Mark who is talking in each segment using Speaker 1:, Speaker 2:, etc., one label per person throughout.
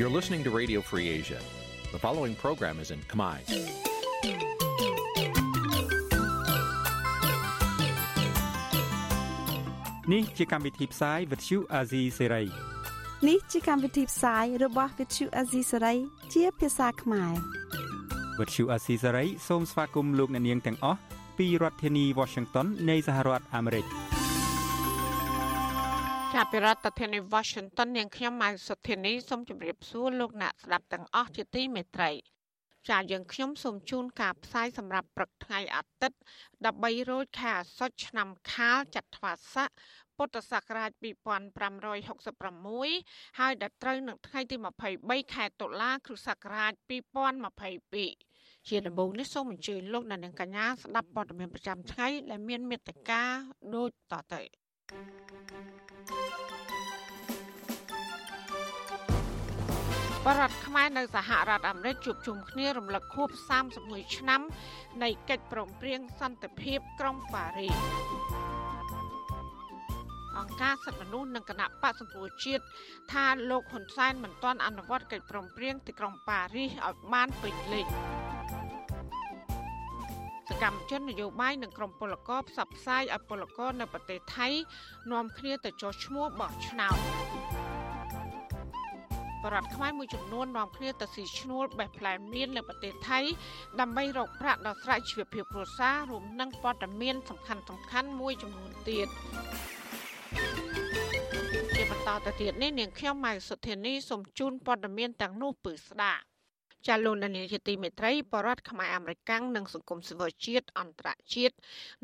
Speaker 1: You're listening to Radio Free Asia. The following program is in Khmer.
Speaker 2: នេះជាកម្មវិធីផ្សាយ Vuthu Azizi Serai
Speaker 3: នេះជាកម្មវិធីផ្សាយរបស់ Vuthu Azizi Serai ជាភាសាខ្មែរ
Speaker 2: Vuthu Azizi Serai សូមស្វាគមន៍លោកអ្នកនាងទាំងអស់ពីរដ្ឋធានី Washington នៃសហរដ្ឋអាមេរិក
Speaker 4: ចាប់ពីរដ្ឋធានី Washington នាងខ្ញុំម៉ៅសុធានីសូមជម្រាបសួរលោកអ្នកស្ដាប់ទាំងអស់ជាទីមេត្រីចាយើងខ្ញុំសូមជូនការផ្សាយសម្រាប់ព្រឹកថ្ងៃអាទិត្យ13រោចខែអាសត់ឆ្នាំខាលចត្វាស័កពុទ្ធសករាជ2566ហើយដល់ត្រូវនឹងថ្ងៃទី23ខែតុលា គ្រិស្តសករាជ2022ជាដំបូងនេះសូមអញ្ជើញលោកអ្នកនាងកញ្ញាស្ដាប់ព័ត៌មានប្រចាំថ្ងៃដែលមានមេត្តាដូចតទៅ បរដ្ឋខ្មែរនៅសហរដ្ឋអាមេរិកជួបជុំគ្នារំលឹកខួប31ឆ្នាំនៃកិច្ចព្រមព្រៀងសន្តិភាពក្រុងប៉ារីសអង្គការសិទ្ធិមនុស្សនិងគណៈបកសង្គ្រោះជាតិថាលោកហ៊ុនសែនមិនទាន់អនុវត្តកិច្ចព្រមព្រៀងទីក្រុងប៉ារីសឲ្យបានពេញលេញ សកម្មជននយោបាយនិងក្រុមពលករផ្សព្វផ្សាយឲ្យពលករនៅប្រទេសថៃនាំគ្នាទៅចុះឈ្មោះបោះឆ្នោតបរដ្ឋខ្មែរមួយចំនួននាំគ្នាទៅស៊ីឈ្នួលបេះផ្លែមៀននៅប្រទេសថៃដើម្បីរកប្រាក់ដល់ស្រែជីវភាពគ្រួសាររួមនឹងព័ត៌មានសំខាន់សំខាន់មួយចំនួនទៀតជាបន្តទៅទៀតនេះនាងខ្ញុំម៉ៅសុធានីសូមជូនព័ត៌មានទាំងនោះពឺស្ដាប់ ចាលោកនានីជាទីមេត្រីបរដ្ឋខ្មែរអាមេរិកាំងនិងសង្គមស៊ីវិលជាតិអន្តរជាតិ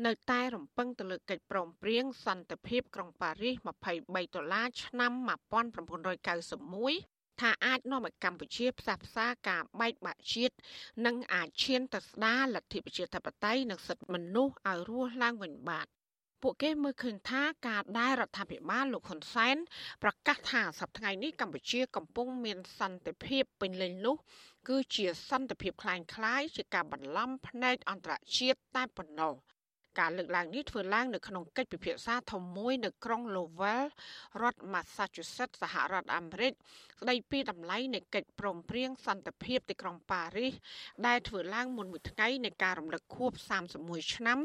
Speaker 4: នៅតែរំពឹងទៅលើកិច្ចព្រមព្រៀងសន្តិភាពក្រុងប៉ារីស23ដុល្លារឆ្នាំ1991ថាអាចនាំឲ្យកម្ពុជាផ្សះផ្សាការបែកបាក់ជាតិនិងអាចឈានទៅស្ដារលទ្ធិប្រជាធិបតេយ្យនិងសិទ្ធិមនុស្សឲ្យរស់ឡើងវិញបាន ពួកគេមើលឃើញថាការដែលរដ្ឋាភិបាលលោកហ៊ុនសែនប្រកាសថាសប្តាហ៍នេះកម្ពុជាកំពុងមានសន្តិភាពពេញលេញនោះគឺជាសន្តិភាពคล้ายៗជាការបន្លំភ្នែកអន្តរជាតិតែប៉ុណ្ណោះ ការលើកឡើងនេះធ្វើឡើងនៅក្នុងកិច្ចពិភាក្សាធំមួយនៅក្រុង Lowell រដ្ឋ Massachusetts សហរដ្ឋអាមេរិកស្ដីពីតម្លៃនៃកិច្ចព្រមព្រៀងសន្តិភាពទីក្រុងប៉ារីសដែលធ្វើឡើងមុនមួយថ្ងៃនៃការរំលឹកខួប31ឆ្នាំ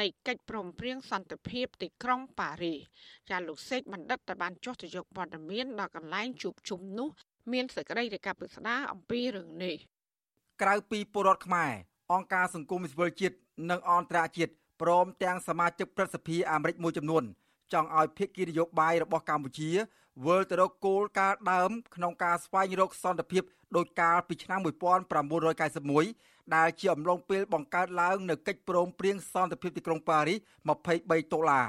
Speaker 4: នៃកិច្ចព្រមព្រៀងសន្តិភាពទីក្រុងប៉ារីសចាលោកសេកបណ្ឌិតដែលបានចុះទៅយកព័ត៌មានដល់កន្លែងជួបជុំនោះមានសេចក្តីរាយការណ៍ពិស្ដារអំពីរឿងនេះ
Speaker 5: ក្រៅពីពលរដ្ឋខ្មែរអង្គការសង្គមស៊ីវិលជាតិនិងអន្តរជាតិ ព្រមទាំងសមាជិកព្រឹទ្ធសភាអាមេរិកមួយចំនួនចង់ឲ្យភាគីនយោបាយរបស់កម្ពុជាវិលទៅរកគោលការណ៍ដើមក្នុងការស្វែងរកសន្តិភាពដោយកាលពីឆ្នាំ1991ដែលជាអំឡុងពេលបង្កើតឡើងនៅកិច្ចព្រមព្រៀងសន្តិភាពទីក្រុងប៉ារីស23ដុល្លារ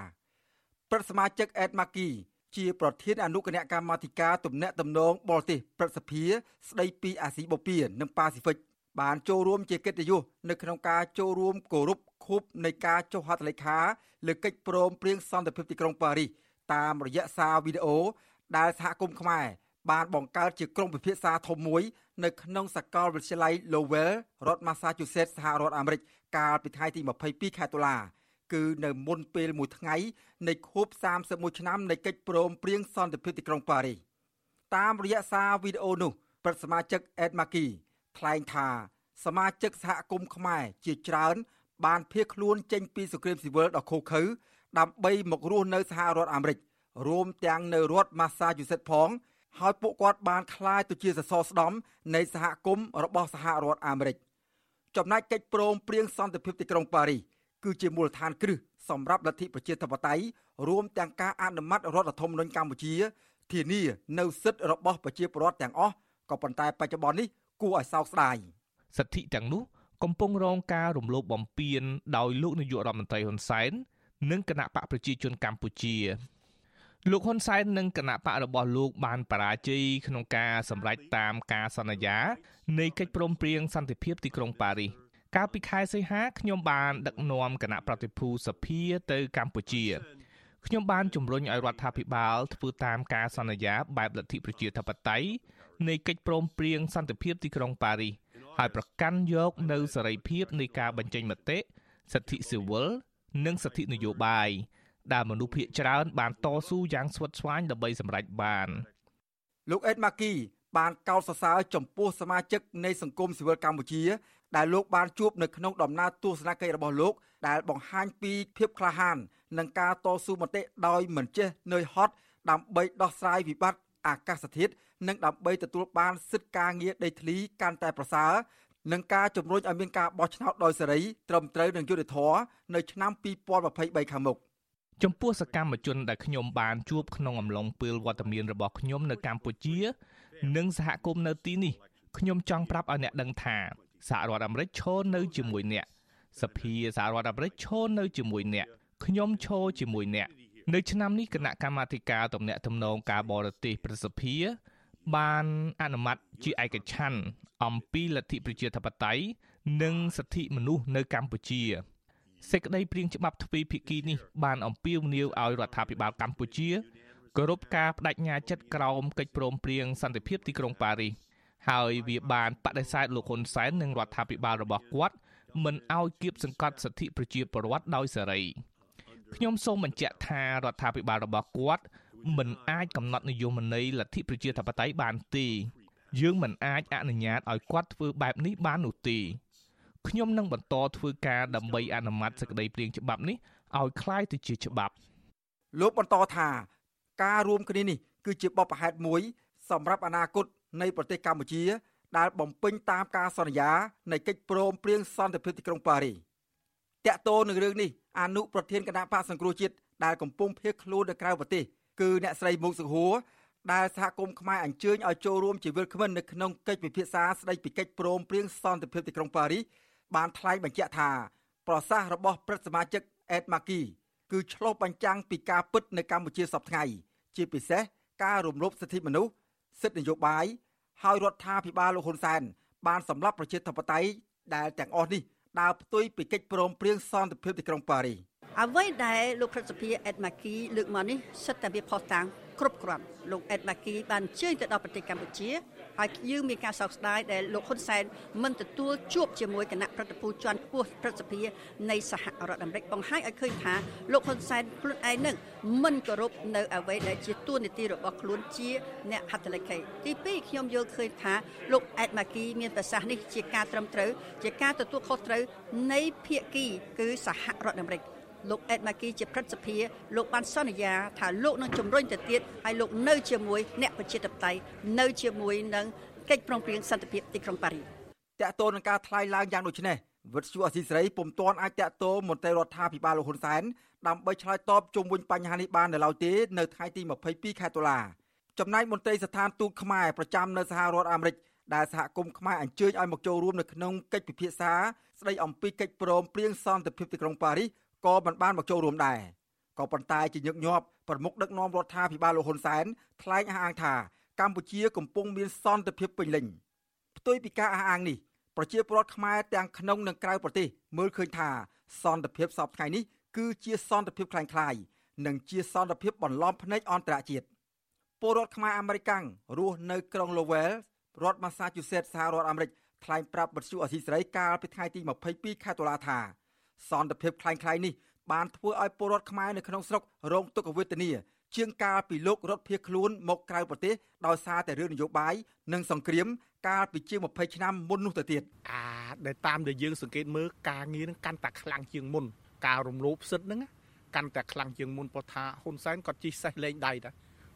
Speaker 5: ព្រឹទ្ធសមាជិកអេតម៉ាគីជាប្រធានអនុគណៈកម្មាធិការទំនាក់ទំនងបរទេសព្រឹទ្ធសភាស្ដីពីអាស៊ីបូព៌ានិងប៉ាស៊ីហ្វិក បានចូលរួមជាកិត្តិយសនៅក្នុងការចូលរួមគោរពខួបនៃការចុះហត្ថលេខាលើកិច្ចព្រមព្រៀងសន្តិភាពទីក្រុងប៉ារីសតាមរយៈសារវីដេអូដែលសហគមន៍ខ្មែរបានបង្កើតជាក្រុមពិភាក្សាធំមួយនៅក្នុងសាកលវិទ្យាល័យ Lowell រដ្ឋ Massachusetts សហរដ្ឋអាមេរិកកាលពីថ្ងៃទី22ខែតុលាគឺនៅមុនពេលមួយថ្ងៃនៃខួប31ឆ្នាំនៃកិច្ចព្រមព្រៀងសន្តិភាពទីក្រុងប៉ារីសតាមរយៈសារវីដេអូនោះប្រធានសមាជិក Ed Maki ថ្លែងថា សមាជិកសហគមន៍ខ្មែរជាច្រើន បានភៀសខ្លួនចេញពីសង្គ្រាមស៊ីវិលដ៏ឃោរឃៅដើម្បីមករស់នៅសហរដ្ឋអាមេរិករួមទាំងនៅរដ្ឋ Massachusetts ផង ហើយពួកគាត់បានក្លាយទៅជាសសរស្តម្ភនៃសហគមន៍របស់សហរដ្ឋអាមេរិកចំណែកកិច្ចព្រមព្រៀងសន្តិភាពទីក្រុងប៉ារីសគឺជាមូលដ្ឋានគ្រឹះសម្រាប់លទ្ធិប្រជាធិបតេយ្យរួមទាំងការអនុម័តរដ្ឋធម្មនុញ្ញកម្ពុជាធានានៅសិទ្ធិរបស់ប្រជាពលរដ្ឋទាំងអស់ក៏ប៉ុន្តែបច្ចុប្បន្ននេះ គួរឲ្យសោកស្ដាយ
Speaker 6: សិទ្ធិទាំងនោះកំពុងរងការរំលោភបំពានដោយលោកនាយករដ្ឋមន្ត្រីហ៊ុនសែននិងគណៈបកប្រជាជនកម្ពុជាលោកហ៊ុនសែននិងគណៈបករបស់លោកបានបរាជ័យក្នុងការសម្រេចតាមការសន្យានៃកិច្ចព្រមព្រៀងសន្តិភាពទីក្រុងប៉ារីសកាលពីខែសីហាខ្ញុំបានដឹកនាំគណៈប្រតិភូសភាទៅកម្ពុជាខ្ញុំបានជំរុញឲ្យរដ្ឋាភិបាលធ្វើតាមការសន្យាបែបលទ្ធិប្រជាធិបតេយ្យ នៃកិច្ចព្រមព្រៀងសន្តិភាពទីក្រុងប៉ារីសហើយប្រកាន់យកនៅសេរីភាពនៃការបញ្ចេញមតិសិទ្ធិស៊ីវិលនិងសិទ្ធិនយោបាយដែលមនុស្សភាគច្រើនបានតស៊ូយ៉ាងស្វិតស្វាញដើម្បីសម្រេចបាន
Speaker 5: លោកអេតម៉ាគីបានកោតសរសើរចំពោះសមាជិកនៃសង្គមស៊ីវិលកម្ពុជា ដែលលោកបានជួបនៅក្នុងដំណើរទស្សនកិច្ចរបស់លោក ដែលបង្ហាញពីភាពក្លាហាន និងការតស៊ូមតិដោយមិនចេះនឿយហត់ដើម្បីដោះស្រាយវិបត្តិ អាកាសធាតុនិងដើម្បីទទួលបានសិទ្ធិការងារដីធ្លីកាន់តែប្រសើរនិងការជំរុញឲ្យមានការបោះឆ្នោតដោយសេរីត្រឹមត្រូវនិងយុត្តិធម៌នៅឆ្នាំ2023ខាងមុខ
Speaker 6: ចំពោះសកម្មជនដែលខ្ញុំបានជួបក្នុងអំឡុងពេលវត្តមានរបស់ខ្ញុំនៅកម្ពុជា និងសហគមន៍នៅទីនេះខ្ញុំចង់ប្រាប់ឲ្យអ្នកដឹងថាសហរដ្ឋអាមេរិកឈរនៅជាមួយអ្នកសភាសហរដ្ឋអាមេរិកឈរនៅជាមួយអ្នកខ្ញុំឈរជាមួយអ្នក នៅឆ្នាំនេះគណៈកម្មាធិការទំនាក់ទំនងការបរទេសប្រសិទ្ធិបានអនុម័តជាឯកច្ឆ័ន្ទអំពីលទ្ធិប្រជាធិបតេយ្យនិងសិទ្ធិមនុស្សនៅកម្ពុជាសេចក្តីព្រៀងច្បាប់ទ្វេភាគីនេះបានអំពាវនាវឲ្យរដ្ឋាភិបាលកម្ពុជាគោរពការបដិញ្ញាចិត្តក្រោមកិច្ចព្រមព្រៀងសន្តិភាពទីក្រុងប៉ារីសហើយវាបានបដិសេធលោកហ៊ុនសែននិងរដ្ឋាភិបាលរបស់គាត់មិនឲ្យគៀបសង្កត់សិទ្ធិប្រជាពលរដ្ឋដោយសេរី ខ្ញុំសូមបញ្ជាក់ថារដ្ឋាភិបាលរបស់គាត់មិនអាចកំណត់នយោបាយនៃលទ្ធិប្រជាធិបតេយ្យបានទេយើងមិនអាចអនុញ្ញាតឲ្យគាត់ធ្វើបែបនេះបាននោះទេខ្ញុំនឹងបន្តធ្វើការដើម្បីអនុម័តសេចក្តីព្រាងច្បាប់នេះឲ្យคล้ายទៅជាច្បាប់
Speaker 5: លោកបន្តថាការរួមគ្នានេះគឺជាបបផហេតុមួយសម្រាប់អនាគតនៃប្រទេសកម្ពុជាដែលបំពេញតាមការសន្យានៃកិច្ចព្រមព្រៀងសន្តិភាពទីក្រុងប៉ារីស តាក់ទោនឹងរឿងនេះអនុប្រធានគណៈបកសង្គ្រោះជាតិដែលកំពុងភៀសខ្លួននៅក្រៅប្រទេសគឺអ្នកស្រីមុកសុហួរដែលសហគមន៍ខ្មែរអញ្ជើញឲ្យចូលរួមជាវិលគ្មិននៅក្នុងកិច្ចពិភាក្សាស្តីពីកិច្ចព្រមព្រៀងសន្តិភាពទីក្រុងប៉ារីសបានថ្លែងបញ្ជាក់ថាប្រសាសន៍របស់ព្រឹទ្ធសមាជិកអេតម៉ាគីគឺឆ្លុះបញ្ចាំងពីការពិតនៅកម្ពុជាសពថ្ងៃជាពិសេសការរំលោភសិទ្ធិមនុស្សសិទ្ធិនយោបាយហើយរដ្ឋាភិបាលលោកហ៊ុនសែនបានសម្លាប់ប្រជាធិបតេយ្យដែលទាំងអស់នេះ ដើរផ្ទុយពីកិច្ចព្រមព្រៀងសន្តិភាពទីក្រុងប៉ារីស
Speaker 7: អ្វីដែលលោកព្រឹទ្ធសភាអេតម៉ាគីលើកមកនេះសិតតែវាផុសតាំងគ្រប់គ្រាន់លោកអេតម៉ាគីបានជើញទៅដល់ប្រទេសកម្ពុជា ហើយយើងមានការសោកស្ដាយដែលលោកហ៊ុនសែនមិនទទួលជួបជាមួយគណៈប្រតិភូជាន់ខ្ពស់ព្រឹទ្ធសភានៃសហរដ្ឋអាមេរិកបង្ហាញឲ្យឃើញថាលោកហ៊ុនសែនខ្លួនឯងនឹងមិនគោរពនៅអ្វីដែលជាទួនាទីរបស់ខ្លួនជាអ្នកហត្ថលេខីទី2ខ្ញុំយល់ឃើញថាលោកអេតម៉ាគីមានប្រសាសន៍នេះជាការត្រឹមត្រូវជាការទទួលខុសត្រូវនៃភាគីគឺសហរដ្ឋអាមេរិក លោកអេតម៉ាគីជាព្រឹទ្ធសភាលោកបានសន្យាថាលោកនឹងជំរុញទៅទៀតហើយលោកនៅជាមួយអ្នកប្រជាធិបតេយ្យនៅជាមួយនឹងកិច្ចព្រមព្រៀងសន្តិភាពទីក្រុងប៉ារីស
Speaker 5: តកតូននឹងការថ្លែងឡើងយ៉ាងដូចនេះវិទ្យុអសីសេរីពុំទាន់អាចតកតូមន្ត្រីរដ្ឋាភិបាលលោកហ៊ុនសែនដើម្បីឆ្លើយតបជុំវិញបញ្ហានេះបាននៅឡើយទេនៅថ្ងៃទី22ខែតុលាចំណែកមន្ត្រីស្ថានទូតខ្មែរប្រចាំនៅសហរដ្ឋអាមេរិកដែលសហគមន៍ខ្មែរអញ្ជើញឲ្យមកចូលរួមនៅក្នុងកិច្ចពិភាក្សាស្ដីអំពីកិច្ចព្រមព្រៀងសន្តិភាពទីក្រុងប៉ារីស ក៏មិនបានមកចូលរួមដែរក៏ប៉ុន្តែជាញឹកញាប់ប្រមុខដឹកនាំរដ្ឋាភិបាលលោកហ៊ុនសែនថ្លែងអះអាងថាកម្ពុជាកំពុងមានសន្តិភាពពេញលេញផ្ទុយពីការអះអាងនេះប្រជាពលរដ្ឋខ្មែរទាំងក្នុងនិងក្រៅប្រទេសមើលឃើញថាសន្តិភាពសពថ្ងៃនេះគឺជាសន្តិភាពคล้ายៗនិងជាសន្តិភាពបន្លំភ្នែកអន្តរជាតិពលរដ្ឋខ្មែរអាមេរិកាំងរស់នៅក្រុង Lowell រដ្ឋ Massachusetts សហរដ្ឋអាមេរិកថ្លែងប្រាប់បទសុអសីសេរីកាលពីថ្ងៃទី22ខែតុលាថា សន្តិភាពคล้ายៗនេះបានធ្វើឲ្យពលរដ្ឋខ្មែរនៅក្នុងស្រុករងទុក្ខវេទនាជាងកាលពីលោករត់ភៀសខ្លួនមកក្រៅប្រទេសដោយសារតែរឿងនយោបាយនិងសង្គ្រាមកាលពីជាង20ឆ្នាំមុននោះទៅទៀត
Speaker 8: អាដែលតាមដែលយើងសង្កេតមើលការងារនឹងកាន់តែខ្លាំងជាងមុនការរំលោភសិទ្ធិហ្នឹងកាន់តែខ្លាំងជាងមុនព្រោះថាហ៊ុនសែនគាត់ជិះសេះលេងដៃតា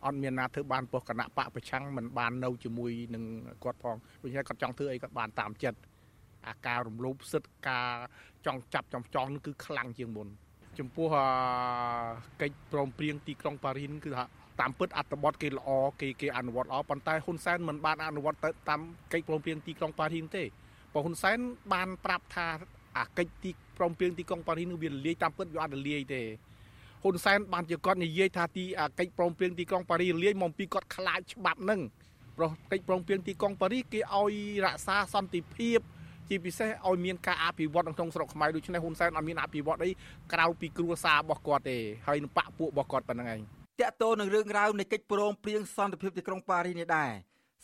Speaker 8: អត់មានណាធ្វើបានប៉ុស្តិ៍គណៈបកប្រឆាំងមិនបាននៅជាមួយនឹងគាត់ផងដូច្នេះគាត់ចង់ធ្វើអីគាត់បានតាមចិត្តអាការរំលោភសិទ្ធិការ ចង់ចាប់ចំចង់នឹងគឺខ្លាំងជាងមុនចំពោះកិច្ចព្រមព្រៀងទីក្រុងប៉ារីសគឺថាតាមពិតអត្ថបទគេល្អគេគេអនុវត្តល្អប៉ុន្តែហ៊ុនសែនមិនបានអនុវត្តទៅតាមកិច្ចព្រមព្រៀងទីក្រុងប៉ារីសទេព្រោះហ៊ុនសែនបានប្រាប់ថាអាកិច្ចទីព្រមព្រៀងទីក្រុងប៉ារីសនឹងវាលាយតាមពិតវាអត់រលាយទេហ៊ុនសែនបានជាគាត់និយាយថាទីកិច្ចព្រមព្រៀងទីក្រុងប៉ារីសលាយមកពីគាត់ខ្លាចច្បាប់នឹងព្រោះកិច្ចព្រមព្រៀងទីក្រុងប៉ារីសគេឲ្យរក្សាសន្តិភាព ជាពិសេសឲ្យមានការអភិវឌ្ឍក្នុងស្រុកខ្មែរដូច្នេះហ៊ុនសែនអត់មានអភិវឌ្ឍអីក្រៅពីគ្រួសាររបស់គាត់ទេហើយនឹងបកពួករបស់គាត់ប៉ុណ្្នឹងឯង
Speaker 5: តកតោនឹងរឿងរ៉ាវនៃកិច្ចព្រមព្រៀងសន្តិភាពទីក្រុងប៉ារីសនេះដែរ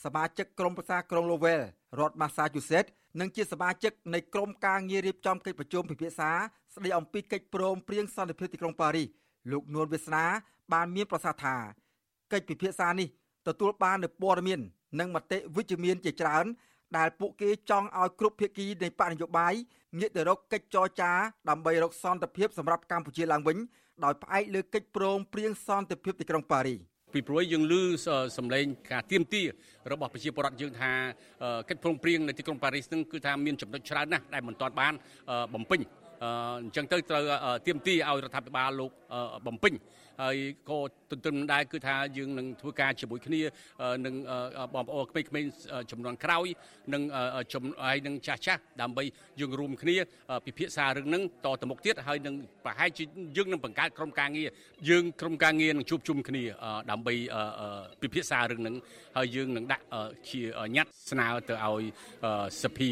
Speaker 5: សមាជិកក្រុមប្រឹក្សាក្រុង Lowell រដ្ឋ Massachusetts និងជាសមាជិកនៃក្រុមការងាររៀបចំកិច្ចប្រជុំពិភាក្សាស្ដីអំពីកិច្ចព្រមព្រៀងសន្តិភាពទីក្រុងប៉ារីសលោកនួនវាសនា បានមានប្រសាសន៍ថាកិច្ចពិភាក្សានេះទទួលបាននូវព័ត៌មាន និងមតិវិជ្ជមានជាច្រើន ដែលពួកគេចង់ឲ្យគ្រប់ភាគីនៃបកនយោបាយងាកទៅរកកិច្ចចរចាដើម្បីរកសន្តិភាពសម្រាប់កម្ពុជាឡើងវិញដោយផ្អែកលើកិច្ចព្រមព្រៀងសន្តិភាពទីក្រុងប៉ារីស
Speaker 9: ពីព្រោះយើងឮសម្លេងការទៀមទារបស់ប្រជាពលរដ្ឋយើងថាកិច្ចព្រមព្រៀងនៅទីក្រុងប៉ារីសនឹងគឺថាមានចំណុចច្រើនណាស់ដែលមិនទាន់បានបំពេញអញ្ចឹងទៅត្រូវទៀមទាឲ្យរដ្ឋាភិបាលលោកបំពេញ ហើយក៏ទន្ទឹមដែរគឺថាយើងនឹងធ្វើការជាមួយគ្នានឹងបងប្អូនក្មេងៗចំនួនក្រោយនឹងហើយនឹងចាស់ចាស់ដើម្បីយើងរួមគ្នាពិភាក្សារឿងហ្នឹងតទៅមុខទៀតហើយនឹងប្រហែលជាយើងនឹងបង្កើតក្រុមការងារយើងក្រុមការងារនឹងជួបជុំគ្នាដើម្បីពិភាក្សារឿងហ្នឹងហើយយើងនឹងដាក់ជាញត្តិស្នើទៅឲ្យសភា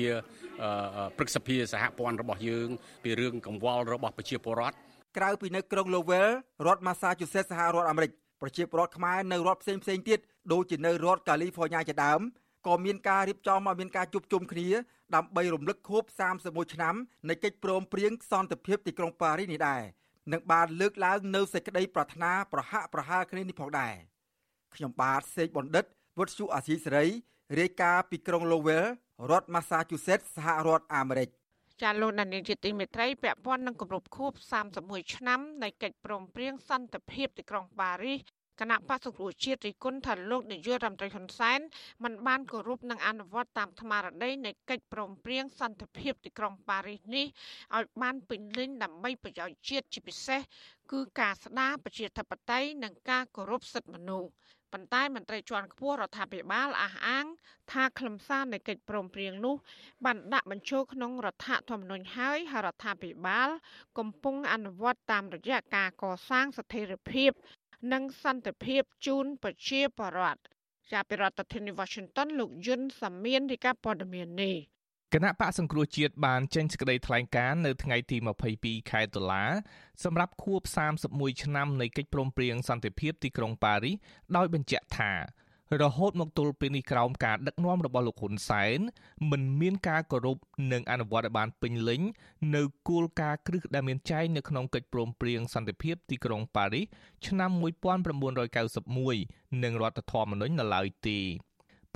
Speaker 9: ព្រឹទ្ធសភាសហព័ន្ធរបស់យើងពីរឿងកង្វល់របស់ប្រជាពលរដ្ឋ
Speaker 5: ក្រៅពីនៅក្រុង Lowell រដ្ឋ Massachusetts សហរដ្ឋអាមេរិកប្រជាពលរដ្ឋខ្មែរនៅរដ្ឋផ្សេងផ្សេងទៀតដូចជានៅរដ្ឋ California ជាដើមក៏មានការរៀបចំឲ្យមានការជួបជុំគ្នាដើម្បីរំលឹកខួប31ឆ្នាំនៃកិច្ចព្រមព្រៀងសន្តិភាពទីក្រុងប៉ារីសនេះដែរនិងបានលើកឡើងនៅសេចក្តីប្រាថ្នាប្រហាក់ប្រហែលគ្នានេះផងដែរខ្ញុំបាទសេកបណ្ឌិតវុទ្ធុអាស៊ីសេរីរាយការណ៍ពីក្រុង Lowell រដ្ឋ Massachusetts សហរដ្ឋអាមេរិក
Speaker 4: ចាលោកដានីលជាទីមេត្រីពាក់ព័ន្ធនឹងគម្រប់ខួប31ឆ្នាំនៃកិច្ចព្រមព្រៀងសន្តិភាពទីក្រុងប៉ារីសគណៈបក្សសង្គ្រោះជាតិរិះគន់ថាលោកនាយករដ្ឋមន្ត្រីហ៊ុនសែនមិនបានគោរពនិងអនុវត្តតាមស្មារតីនៃកិច្ចព្រមព្រៀងសន្តិភាពទីក្រុងប៉ារីសនេះឲ្យបានពេញលេញដើម្បីប្រយោជន៍ជាតិជាពិសេសគឺការស្ដារប្រជាធិបតេយ្យនិងការគោរពសិទ្ធិមនុស្ស ប៉ុន្តែមន្ត្រីជាន់ខ្ពស់រដ្ឋាភិបាលអះអាង ថាខ្លឹមសារនៃកិច្ចព្រមព្រៀងនោះបានដាក់បញ្ចូលក្នុងរដ្ឋធម្មនុញ្ញហើយហើយរដ្ឋាភិបាល កំពុងអនុវត្តតាមរយៈការកសាងស្ថិរភាព និងសន្តិភាពជូនប្រជាពលរដ្ឋជាប្រធានាធិបតី Washington លោកយុនសាមៀនរាយការណ៍ព័ត៌មាននេះ
Speaker 6: គណៈបកសង្គ្រោះជាតិបានចេញសេចក្តីថ្លែងការណ៍នៅថ្ងៃទី22ខែតុលាសម្រាប់ខួប31ឆ្នាំនៃកិច្ចព្រមព្រៀងសន្តិភាពទីក្រុងប៉ារីសដោយបញ្ជាក់ថារហូតមកទល់ពេលនេះក្រោមការដឹកនាំរបស់លោកហ៊ុនសែនមិនមានការគោរពនិងអនុវត្តឲ្យបានពេញលេញនៅគោលការណ៍គ្រឹះដែលមានចែងនៅក្នុងកិច្ចព្រមព្រៀងសន្តិភាពទីក្រុងប៉ារីសឆ្នាំ1991និងរដ្ឋធម្មនុញ្ញនៅឡើយទេ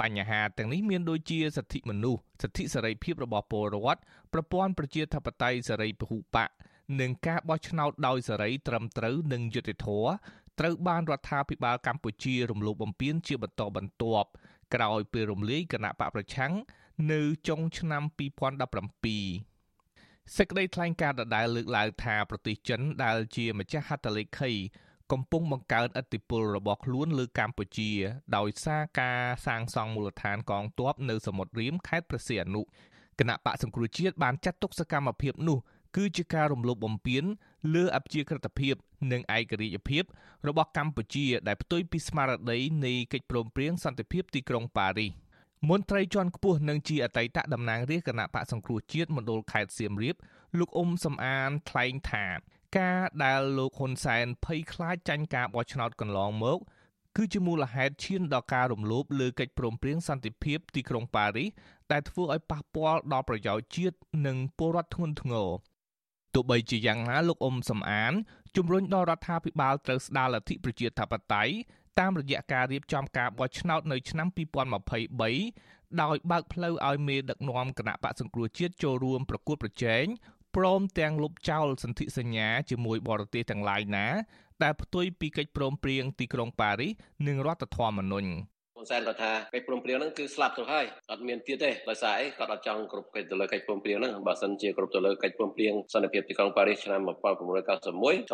Speaker 6: បញ្ហាទាំងនេះមានដូចជាសិទ្ធិមនុស្សសិទ្ធិសេរីភាពរបស់ពលរដ្ឋប្រព័ន្ធប្រជាធិបតេយ្យសេរីពហុបកនិងការបោះឆ្នោតដោយសេរីត្រឹមត្រូវនិងយុត្តិធម៌ត្រូវបានរដ្ឋាភិបាលកម្ពុជារំលោភបំពានជាបន្តបន្ទាប់ក្រោយពេលរំលាយគណៈបកប្រឆាំងនៅចុងឆ្នាំ2017សេចក្តីថ្លែងការណ៍ដដែលលើកឡើងថាប្រទេសចិនដែលជាម្ចាស់ហត្ថលេខី កំពុងបង្កើនឥទ្ធិពលរបស់ខ្លួនលើកម្ពុជា ដោយសារការសាងសង់មូលដ្ឋានកងទ័ពនៅសមុទ្ររៀមខេត្តព្រះសីហនុគណៈបកសង្គ្រោះជាតិបានចាត់ទុកសកម្មភាពនោះគឺជាការរំលោភបំពានលើអព្យាក្រឹតភាពនិងឯករាជ្យភាពរបស់កម្ពុជាដែលផ្ទុយពីស្មារតីនៃកិច្ចព្រមព្រៀងសន្តិភាពទីក្រុងប៉ារីសមន្ត្រីជាន់ខ្ពស់និងជាអតីតតំណាងរាជគណៈបកសង្គ្រោះជាតិមណ្ឌលខេត្តសៀមរាបលោកអ៊ុំសំអានថ្លែងថា ការដែលលោកហ៊ុនសែនភ័យខ្លាចចាញ់ការបោះឆ្នោតកន្លងមក គឺជាមូលហេតុឈានដល់ការរំលោភលើកិច្ចព្រមព្រៀងសន្តិភាពទីក្រុងប៉ារីសដែលធ្វើឲ្យប៉ះពាល់ដល់ប្រយោជន៍ជាតិនិងពលរដ្ឋធ្ងន់ធ្ងរទោះបីជាយ៉ាងណាលោកអ៊ុំសំអានជំរុញដល់រដ្ឋាភិបាលត្រូវស្ដារលទ្ធិប្រជាធិបតេយ្យតាមរយៈការរៀបចំការបោះឆ្នោតនៅឆ្នាំ2023ដោយបើកផ្លូវឲ្យមេដឹកនាំគណៈបកសង្គ្រោះជាតិចូលរួមប្រកួតប្រជែង ព្រមទាំងលុបចោលសន្ធិសញ្ញាជាមួយបរទេសទាំងឡាយណា ដែលផ្ទុយពីកិច្ចព្រមព្រៀងទីក្រុងប៉ារីសនិងរដ្ឋធម្មនុញ្ញ
Speaker 10: ហ៊ុនសែនគាត់ថាកិច្ចព្រមព្រៀងហ្នឹងគឺស្លាប់ទៅហើយអត់មានទៀតទេដោយសារអីគាត់អត់ចង់គ្រប់កិច្ចទៅលើកិច្ចព្រមព្រៀងហ្នឹងបើសិនជាគ្រប់ទៅលើកិច្ចព្រមព្រៀងសន្តិភាពទីក្រុងប៉ារីសឆ្នាំ1991គាត់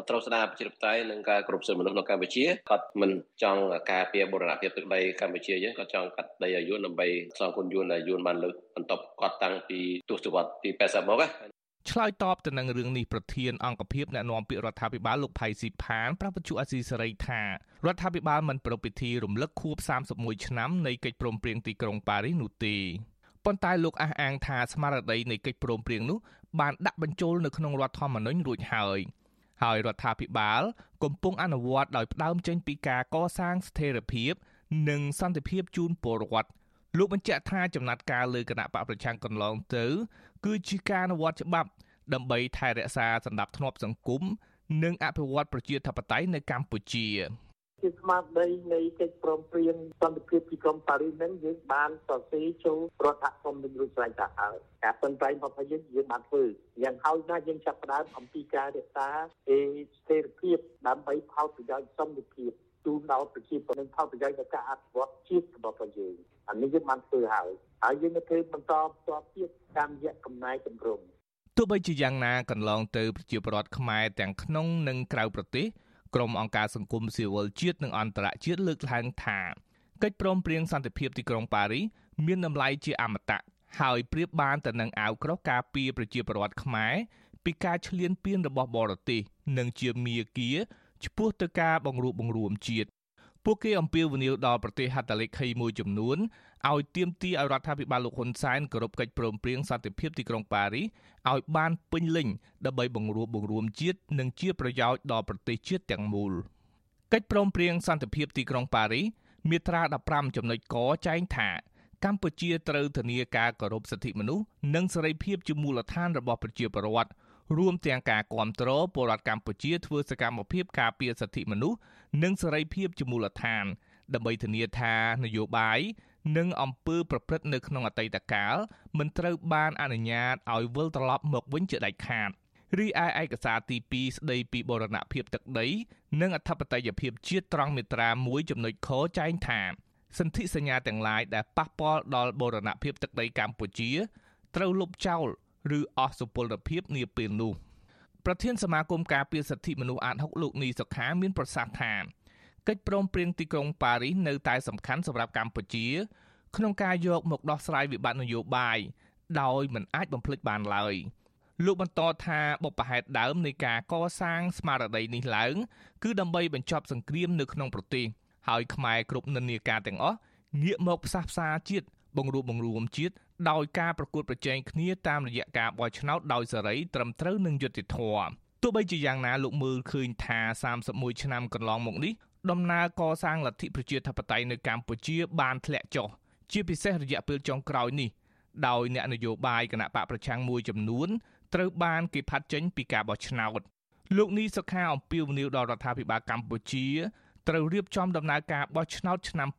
Speaker 10: ត្រូវស្ដារប្រជាធិបតេយ្យនិងការគ្រប់សិទ្ធិមនុស្សនៅកម្ពុជាគាត់មិនចង់ការពារបូរណភាពទឹកដីកម្ពុជាយើងគាត់ចង់កាត់ដីឲ្យយួនដើម្បីសងគុណយួនដែលយួនបានលើកបន្ទប់គាត់តាំងពីទសវត្សរ៍ទី80មកណា
Speaker 6: ឆ្លើយតបទៅនឹងរឿងនេះប្រធានអង្គភិបអ្នកណែនាំពាក្យរដ្ឋាភិបាលលោកផៃស៊ីផានប្រាប់វិទ្យុអាស៊ីសេរីថារដ្ឋាភិបាលមិនប្រពៃពិធីរំលឹកខួប31ឆ្នាំនៃកិច្ចព្រមព្រៀងទីក្រុងប៉ារីសនោះទេប៉ុន្តែលោកអះអាងថាស្មារតីនៃកិច្ចព្រមព្រៀងនោះបានដាក់បញ្ចូលនៅក្នុងរដ្ឋធម្មនុញ្ញរួចហើយហើយរដ្ឋាភិបាល កំពុងអនុវត្តដោយផ្ដើមចេញពីការកសាងស្ថិរភាព និងសន្តិភាពជូនពលរដ្ឋ លោកបញ្ជាក់ថាចំណាត់ការលើគណៈបកប្រឆាំងកន្លងទៅ គឺជាការអនុវត្តច្បាប់ ដើម្បីថែរក្សាសន្តិភាពសង្គមនិងអភិវឌ្ឍប្រជាធិបតេយ្យនៅកម្ពុជា
Speaker 11: ជាស្មារតីនៃកិច្ចព្រមព្រៀងសន្តិភាពទីក្រុងប៉ារីសហ្នឹងយើងបានសរសេរចូលរដ្ឋធម្មនុញ្ញរួចស្រេចទៅហើយការប៉ុន្តែមកថាយើងយើងបានធ្វើយ៉ាងហោចណាស់យើងចាប់ផ្ដើមអំពីការរក្សាឯស្ថិរភាពដើម្បីផលប្រយោជន៍សន្តិភាព ជូនដល់ប្រជាពលរដ្ឋផលប្រយោជន៍ដល់ការអភិវឌ្ឍជាតិរបស់យើងអានេះយើងបានធ្វើហើយហើយយើងនឹងធ្វើបន្តបន្តទៀតតាមរយៈកំណែតម្រង់
Speaker 6: ទោះបីជាយ៉ាងណាកន្លងទៅប្រជាពលរដ្ឋខ្មែរទាំងក្នុងនិងក្រៅប្រទេសក្រុមអង្គការសង្គមស៊ីវិលជាតិនិងអន្តរជាតិលើកឡើងថាកិច្ចព្រមព្រៀងសន្តិភាពទីក្រុងប៉ារីសមានតម្លៃជាអមតៈហើយប្រៀបបានទៅនឹងអាវក្រោះការពារប្រជាពលរដ្ឋខ្មែរពីការឈ្លានពានរបស់បរទេសនិងជាមាគា ឆ្ពោះទៅការបង្រួបបង្រួមជាតិពួកគេអំពាវនាវដល់ប្រទេសហត្ថលេខីមួយចំនួនឲ្យទាមទារឲ្យរដ្ឋាភិបាលលោកហ៊ុនសែនគោរពកិច្ចព្រមព្រៀងសន្តិភាពទីក្រុងប៉ារីសឲ្យបានពេញលេញដើម្បីបង្រួបបង្រួមជាតិនិងជាប្រយោជន៍ដល់ប្រទេសជាតិទាំងមូលកិច្ចព្រមព្រៀងសន្តិភាពទីក្រុងប៉ារីសមាត្រា15ចំណុចកចែងថាកម្ពុជាត្រូវធានាការគោរពសិទ្ធិមនុស្សនិងសេរីភាពជាមូលដ្ឋានរបស់ប្រជាពលរដ្ឋ រួមទាំងការគ្រប់គ្រងពលរដ្ឋកម្ពុជាធ្វើសកម្មភាពការពារសិទ្ធិមនុស្សនិងសេរីភាពជាមូលដ្ឋាន ដើម្បីធានាថានយោបាយនិងអំពើប្រព្រឹត្តនៅក្នុងអតីតកាលមិនត្រូវបានអនុញ្ញាតឲ្យវិលត្រឡប់មកវិញជាដាច់ខាតរីឯឯកសារទី2ស្ដីពីបរណភាពទឹកដី និងអធិបតេយ្យភាពជាតិត្រង់មាត្រា1ចំណុចខចែងថាសន្ធិសញ្ញាទាំងឡាយដែលប៉ះពាល់ដល់បរណភាពទឹកដីកម្ពុជា ត្រូវលុបចោល ឬអស់សុពលភាពនាពេលនោះប្រធានសមាគមការពារសិទ្ធិមនុស្សអាត6លោកនីសុខាមានប្រសាសន៍ថាកិច្ចព្រមព្រៀងទីក្រុងប៉ារីសនៅតែសំខាន់សម្រាប់កម្ពុជា ក្នុងការយកមកដោះស្រាយវិបត្តិនយោបាយដោយមិនអាចបំភ្លេចបានឡើយលោកបន្តថាបុព្វហេតុដើមនៃការកសាងស្មារតីនេះឡើង គឺដើម្បីបញ្ចប់សង្គ្រាមនៅក្នុងប្រទេសហើយខ្មែរគ្រប់និន្នាការទាំងអស់ងាកមកផ្សះផ្សាជាតិបង្រួបបង្រួមជាតិ ដោយការប្រកួតប្រជែងគ្នាតាមរយៈការបោះឆ្នោតដោយសេរីត្រឹមត្រូវនិងយុត្តិធម៌ទោះបីជាយ៉ាងណាលោកមើលឃើញថា31ឆ្នាំកន្លងមកនេះដំណើរកសាងលទ្ធិប្រជាធិបតេយ្យនៅកម្ពុជាបានធ្លាក់ចុះជាពិសេសរយៈពេលចុងក្រោយនេះដោយអ្នកនយោបាយគណៈបកប្រឆាំងមួយចំនួនត្រូវបានគេផាត់ចេញពីការបោះឆ្នោតលោកនីសុខាអំពាវនាវដល់រដ្ឋាភិបាលកម្ពុជាត្រូវរៀបចំដំណើរការបោះឆ្នោតឆ្នាំ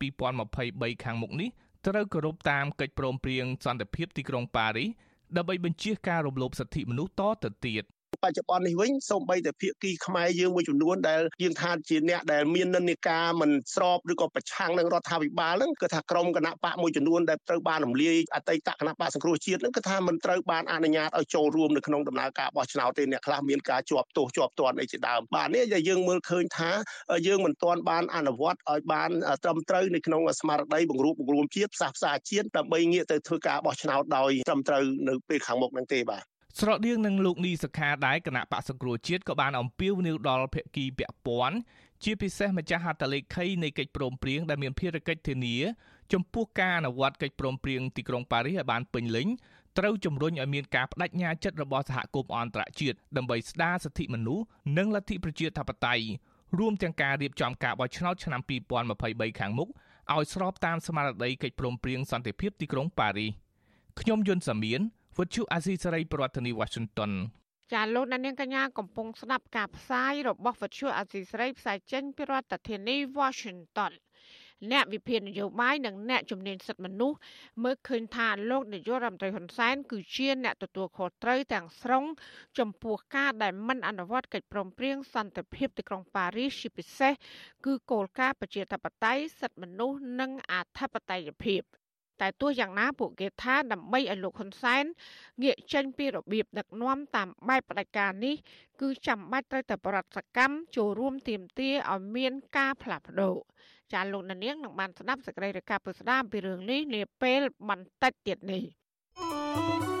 Speaker 6: 2023ខាងមុខនេះ ត្រូវគោរពតាមកិច្ចព្រមព្រៀងសន្តិភាពទីក្រុងប៉ារីសដើម្បីបញ្ជៀសការរំលោភសិទ្ធិមនុស្សតទៅទៀត
Speaker 12: បច្ចុប្បន្ននេះវិញសូម្បីតែភាគីខ្មែរយើងមួយចំនួនដែលយើងថាជាអ្នកដែលមាននិន្នាការមិនស្របឬក៏ប្រឆាំងនឹងរដ្ឋាភិបាលហ្នឹងគឺថាក្រមគណៈបកមួយចំនួនដែលត្រូវបានរំលាយអតីតគណៈបកសង្គ្រោះជាតិហ្នឹងគឺថាមិនត្រូវបានអនុញ្ញាតឲ្យចូលរួមនៅក្នុងដំណើរការបោះឆ្នោតទេអ្នកខ្លះមានការជាប់ទោសជាប់ទណ្ឌអីជាដើមបាទនេះដែលយើងមើលឃើញថាយើងមិនទាន់បានអនុវត្តឲ្យបានត្រឹមត្រូវនៅក្នុងស្មារតីបង្រួបបង្រួមជាតិផ្សះផ្សាជាតិដើម្បីងាកទៅធ្វើការបោះឆ្នោតដោយត្រឹមត្រូវនៅពេលខាងមុខហ្នឹងទេបាទ
Speaker 6: ស្រដៀងនឹងលោកនីសខាដែរគណៈបកសង្គ្រោះជាតិក៏បានអំពាវនាវដល់ភាគីពាក់ព័ន្ធជាពិសេសម្ចាស់ហត្ថលេខីនៃកិច្ចព្រមព្រៀងដែលមានភារកិច្ចធានា ចំពោះការអនុវត្តកិច្ចព្រមព្រៀងទីក្រុងប៉ារីសឲ្យបានពេញលេញត្រូវជំរុញឲ្យមានការបដិញ្ញាចិត្តរបស់សហគមន៍អន្តរជាតិដើម្បីស្ដារសិទ្ធិមនុស្សនិងលទ្ធិប្រជាធិបតេយ្យរួមទាំងការរៀបចំការបោះឆ្នោតឆ្នាំ2023ខាងមុខឲ្យស្របតាមស្មារតីកិច្ចព្រមព្រៀងសន្តិភាពទីក្រុងប៉ារីសខ្ញុំយុនសាមៀន វិទ្យុអាស៊ីសេរីប្រធានាធិបតី Washington
Speaker 4: ចាលោកនាងកញ្ញាកំពុងស្ដាប់ការផ្សាយរបស់វិទ្យុអាស៊ីសេរីផ្សាយចេញពីរដ្ឋធានី Washington អ្នកវិភាគនយោបាយនិងអ្នកជំនាញសិទ្ធិមនុស្សមើលឃើញថាលោកនាយករដ្ឋមន្ត្រីហ៊ុនសែនគឺជាអ្នកទទួលខុសត្រូវទាំងស្រុងចំពោះការដែលមិនអនុវត្តកិច្ចព្រមព្រៀងសន្តិភាពទីក្រុងប៉ារីសជាពិសេសគឺគោលការណ៍ប្រជាធិបតេយ្យសិទ្ធិមនុស្សនិងអធិបតេយ្យភាព តែទោះយ៉ាងណាពួកគេថាដើម្បីឲ្យលោកហ៊ុនសែនងាកចេញពីរបៀបដឹកនាំតាមបែបផ្ដាច់ការនេះ គឺចាំបាច់ត្រូវតែប្រតិកម្មចូលរួមទាមទារឲ្យមានការផ្លាស់ប្ដូរចាលោកនាងនឹងបានស្ដាប់សេចក្តីរាយការណ៍ពុស្ដាពីរឿងនេះនាពេលបន្តិចទៀតនេះ thank you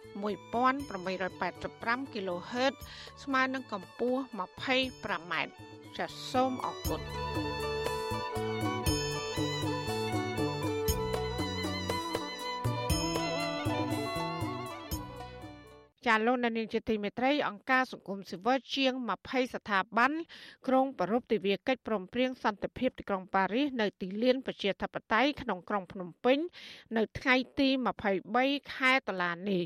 Speaker 4: 11885 kHz ស្មើនឹងកម្ពស់ 25ម៉ែត្រចាសសូមអរគុណចាលោកនានីជាទីមេត្រីអង្គការសង្គមស៊ីវិលជាង20ស្ថាប័នក្រុងប្រពៃទិវាកិច្ចព្រមព្រៀងសន្តិភាពទីក្រុងប៉ារីសនៅទីលានប្រជាធិបតេយ្យក្នុងក្រុងភ្នំពេញ នៅថ្ងៃទី23ខែតុលានេះ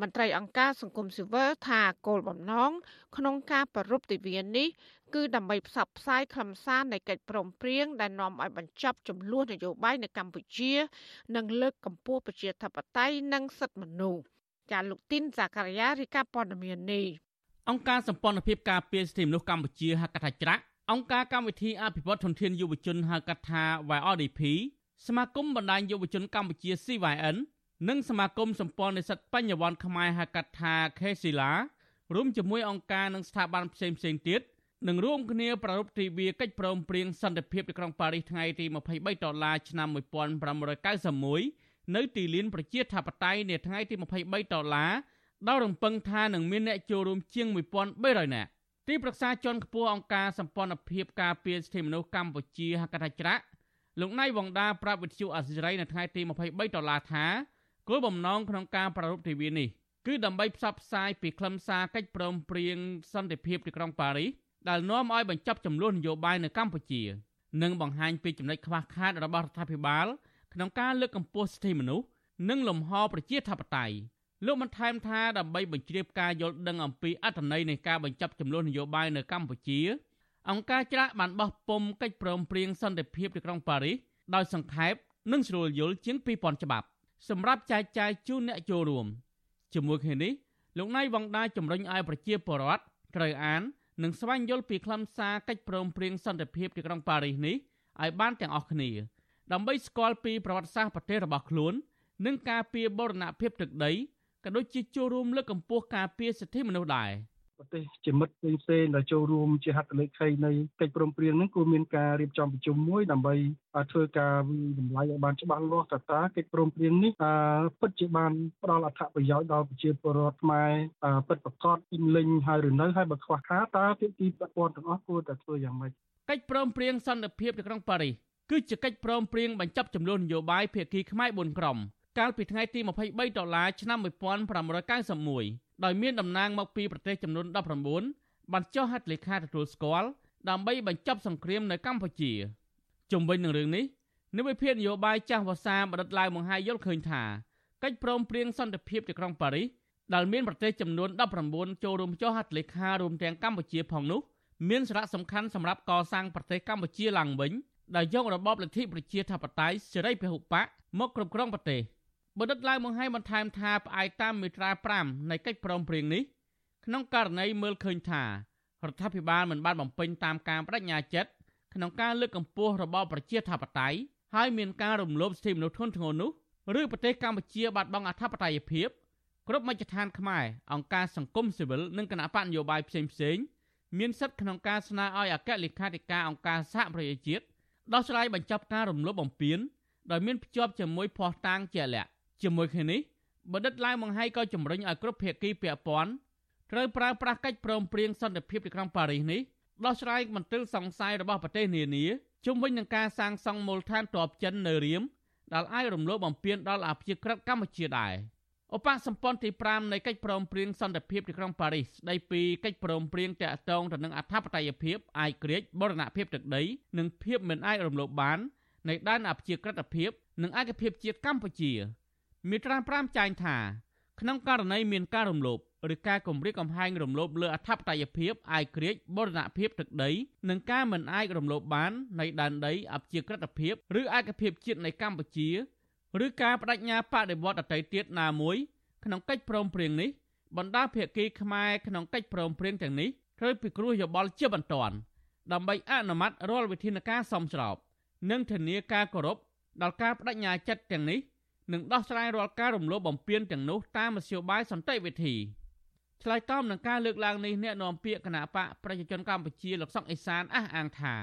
Speaker 4: មន្ត្រីអង្គការសង្គមស៊ីវិលថាគោលបំណងក្នុងការប្រពៃទិវានេះគឺដើម្បីផ្សព្វផ្សាយខ្លឹមសារនៃកិច្ចព្រមព្រៀងដែលនាំឲ្យបញ្ចប់ចំនួននយោបាយនៅកម្ពុជា និងលើកកម្ពស់ប្រជាធិបតេយ្យនិងសិទ្ធិមនុស្សចាលោកទីនសាការីយ៉ារីកាព័ត៌មាននេះ
Speaker 13: អង្គការសម្ព័ន្ធភាពការពារសិទ្ធិមនុស្សកម្ពុជាហៅកាត់ថាច្រាក់អង្គការកម្មវិធីអភិវឌ្ឍធនធានយុវជនហៅកាត់ថា YRDP សមាគមបណ្ដាញយុវជនកម្ពុជា CYN និងសមាគមសម្ព័ន្ធនិស្សិតបញ្ញវន្តខ្មែរហៅកាត់ថា KSILA រួមជាមួយអង្គការនិងស្ថាប័នផ្សេងផ្សេងទៀតនឹងរួមគ្នាប្រារព្ធទិវាកិច្ចព្រមព្រៀងសន្តិភាពទីក្រុងប៉ារីសថ្ងៃទី23ដុល្លារឆ្នាំ1991នៅទីលានប្រជាធិបតេយ្យនាថ្ងៃទី23ដុល្លារដោយរំពឹងថានឹងមានអ្នកចូលរួមជាង1300នាក់ទីប្រឹក្សាជាន់ខ្ពស់អង្គការសម្ព័ន្ធភាពការពារសិទ្ធិមនុស្សកម្ពុជាហកថាច្រាក់លោកណៃវងដាប្រាប់វិទ្យុអសិរ័យនៅថ្ងៃទី23ដុល្លារថា គោលបំណងក្នុងការប្រារព្ធទិវានេះគឺដើម្បីផ្សព្វផ្សាយពីខ្លឹមសារកិច្ចព្រមព្រៀងសន្តិភាពទីក្រុងប៉ារីសដែលនាំឲ្យបញ្ចប់ចំនួននយោបាយនៅកម្ពុជានិងបង្ហាញពីចំណុចខ្វះខាតរបស់រដ្ឋាភិបាលក្នុងការលើកកម្ពស់សិទ្ធិមនុស្សនិងលំហប្រជាធិបតេយ្យលោកបានថែមថាដើម្បីបញ្ជ្រាបការយល់ដឹងអំពីអត្ថន័យនៃការបញ្ចប់ចំនួននយោបាយនៅកម្ពុជាអង្គការច្រាក់បានបោះពុំកិច្ចព្រមព្រៀងសន្តិភាពទីក្រុងប៉ារីសដោយសង្ខេបនិងស្រួលយល់ជាង2000ច្បាប់ សម្រាប់ចែកចាយជូនអ្នកចូលរួមជាមួយគ្នានេះលោកណៃវងដាជំរុញឲ្យប្រជាពលរដ្ឋត្រូវអាននិងស្វែងយល់ពីខ្លឹមសារកិច្ចព្រមព្រៀងសន្តិភាពទីក្រុងប៉ារីសនេះឲ្យបានទាំងអស់គ្នា ដើម្បីស្គាល់ពីប្រវត្តិសាស្ត្រប្រទេសរបស់ខ្លួន និងការពារបូរណភាពទឹកដីក៏ដូចជាចូលរួមលើកកម្ពស់ការពារសិទ្ធិមនុស្សដែរ
Speaker 14: ប្រទេសជាមិត្តផ្សេងផ្សេងដែលចូលរួមជាហត្ថលេខីនៃកិច្ចព្រមព្រៀងហ្នឹងគួរមានការរៀបចំប្រជុំមួយដើម្បីធ្វើការតម្លៃឲ្យបានច្បាស់លាស់ថាតើកិច្ចព្រមព្រៀងនេះពិតជាបានផ្ដល់អត្ថប្រយោជន៍ដល់ប្រជាពលរដ្ឋខ្មែរពិតប្រាកដពេញលេញហើយឬនៅហើយបើខ្វះខាតតើភាគីពាក់ព័ន្ធទាំងអស់គួរតែធ្វើយ៉ាងម៉េច
Speaker 13: កិច្ចព្រមព្រៀងសន្តិភាពនៅក្នុងប៉ារីសគឺជាកិច្ចព្រមព្រៀងបញ្ចប់ចំនួននយោបាយភាគីខ្មែរ4ក្រុមកាលពីថ្ងៃទី23ដុល្លារឆ្នាំ1991 ដោយមានតំណាងមកពីប្រទេសចំនួន19បានចុះហត្ថលេខាទទួលស្គាល់ដើម្បីបញ្ចប់សង្គ្រាមនៅកម្ពុជាជុំវិញនឹងរឿងនេះនិវិភាននយោបាយចាស់វសាបដិទ្ធឡាវមង្ហាយល់ឃើញថាកិច្ចព្រមព្រៀងសន្តិភាពទីក្រុងប៉ារីសដែលមានប្រទេសចំនួន19ចូលរួមចុះហត្ថលេខារួមទាំងកម្ពុជាផងនោះមានសារៈសំខាន់សម្រាប់កសាងប្រទេសកម្ពុជាឡើងវិញដែលយករបបលទ្ធិប្រជាធិបតេយ្យសេរីពហុបកមកគ្រប់គ្រងប្រទេស បណ្ឌិតឡាវបង្ហាញបន្ថែមថាផ្អែកតាមមាត្រា5នៃកិច្ចព្រមព្រៀងនេះក្នុងករណីមើលឃើញថារដ្ឋាភិបាលមិនបានបំពេញតាមការបដិញ្ញាចិត្តក្នុងការលើកកម្ពស់របបប្រជាធិបតេយ្យហើយមានការរំលោភសិទ្ធិមនុស្សធ្ងន់ធ្ងរនោះឬប្រទេសកម្ពុជាបាត់បង់អធិបតេយ្យភាពគ្រប់មជ្ឈដ្ឋានខ្មែរអង្គការសង្គមស៊ីវិលនិងគណៈបកនយោបាយផ្សេងៗមានសិទ្ធិក្នុងការស្នើឲ្យអគ្គលេខាធិការអង្គការសហប្រជាជាតិដោះស្រាយបញ្ចប់ការរំលោភបំពានដោយមានភ្ជាប់ជាមួយភ័ស្តុតាងជាក់លាក់ ជាមួយគ្នានេះបណ្ឌិតឡាវមង្ហៃក៏ជំរុញឲ្យគ្រប់ភាគីពាក់ព័ន្ធត្រូវប្រើប្រាស់កិច្ចព្រមព្រៀងសន្តិភាពទីក្រុងប៉ារីសនេះដោះស្រាយមន្ទិលសង្ស័យរបស់ប្រទេសនានាជុំវិញនឹងការសាងសង់មូលដ្ឋានទ័ពចិននៅរៀមដែលអាចរំលោភបំពានដល់អភិជាក្រិតកម្ពុជាដែរ។ឧបសម្ព័ន្ធទី5នៃកិច្ចព្រមព្រៀងសន្តិភាពទីក្រុងប៉ារីសស្ដីពីកិច្ចព្រមព្រៀងតាក់ទងទៅនឹងអធិបតេយ្យភាពអាយក្រិចបរណភាពទឹកដីនិងភាពមិនអាចរំលោភបាននៃដែនអព្យាក្រឹតភាពនិងឯកភាពជាតិកម្ពុជា មាត្រា5ចែងថាក្នុងករណីមានការរំលោភឬការគំរាមកំហែងរំលោភលើអធិបតេយ្យភាពអាយក្រិចបរណភាពទឹកដីនិងការមិនអាចរំលោភបាននៃដែនដីអព្យាក្រឹតភាពឬឯកភាពជាតិនៃកម្ពុជាឬការបដិញ្ញាបដិវត្តដតីទៀតណាមួយក្នុងកិច្ចព្រមព្រៀងនេះបណ្ដាភាគីខ្មែរក្នុងកិច្ចព្រមព្រៀងទាំងនេះត្រូវពិគ្រោះយោបល់ជាបន្ទាន់ដើម្បីអនុម័តរាល់វិធានការសមស្រប និងធានាការគោរពដល់ការបដិញ្ញាចិត្តទាំងនេះ និងដោះស្រាយរាល់ការរំលោភបំពានទាំងនោះតាមមធ្យោបាយសន្តិវិធីឆ្លើយតបនឹងការលើកឡើងនេះអ្នកនាំពាក្យគណៈបកប្រជាជនកម្ពុជាលោកសុកអេសានអះអាងថា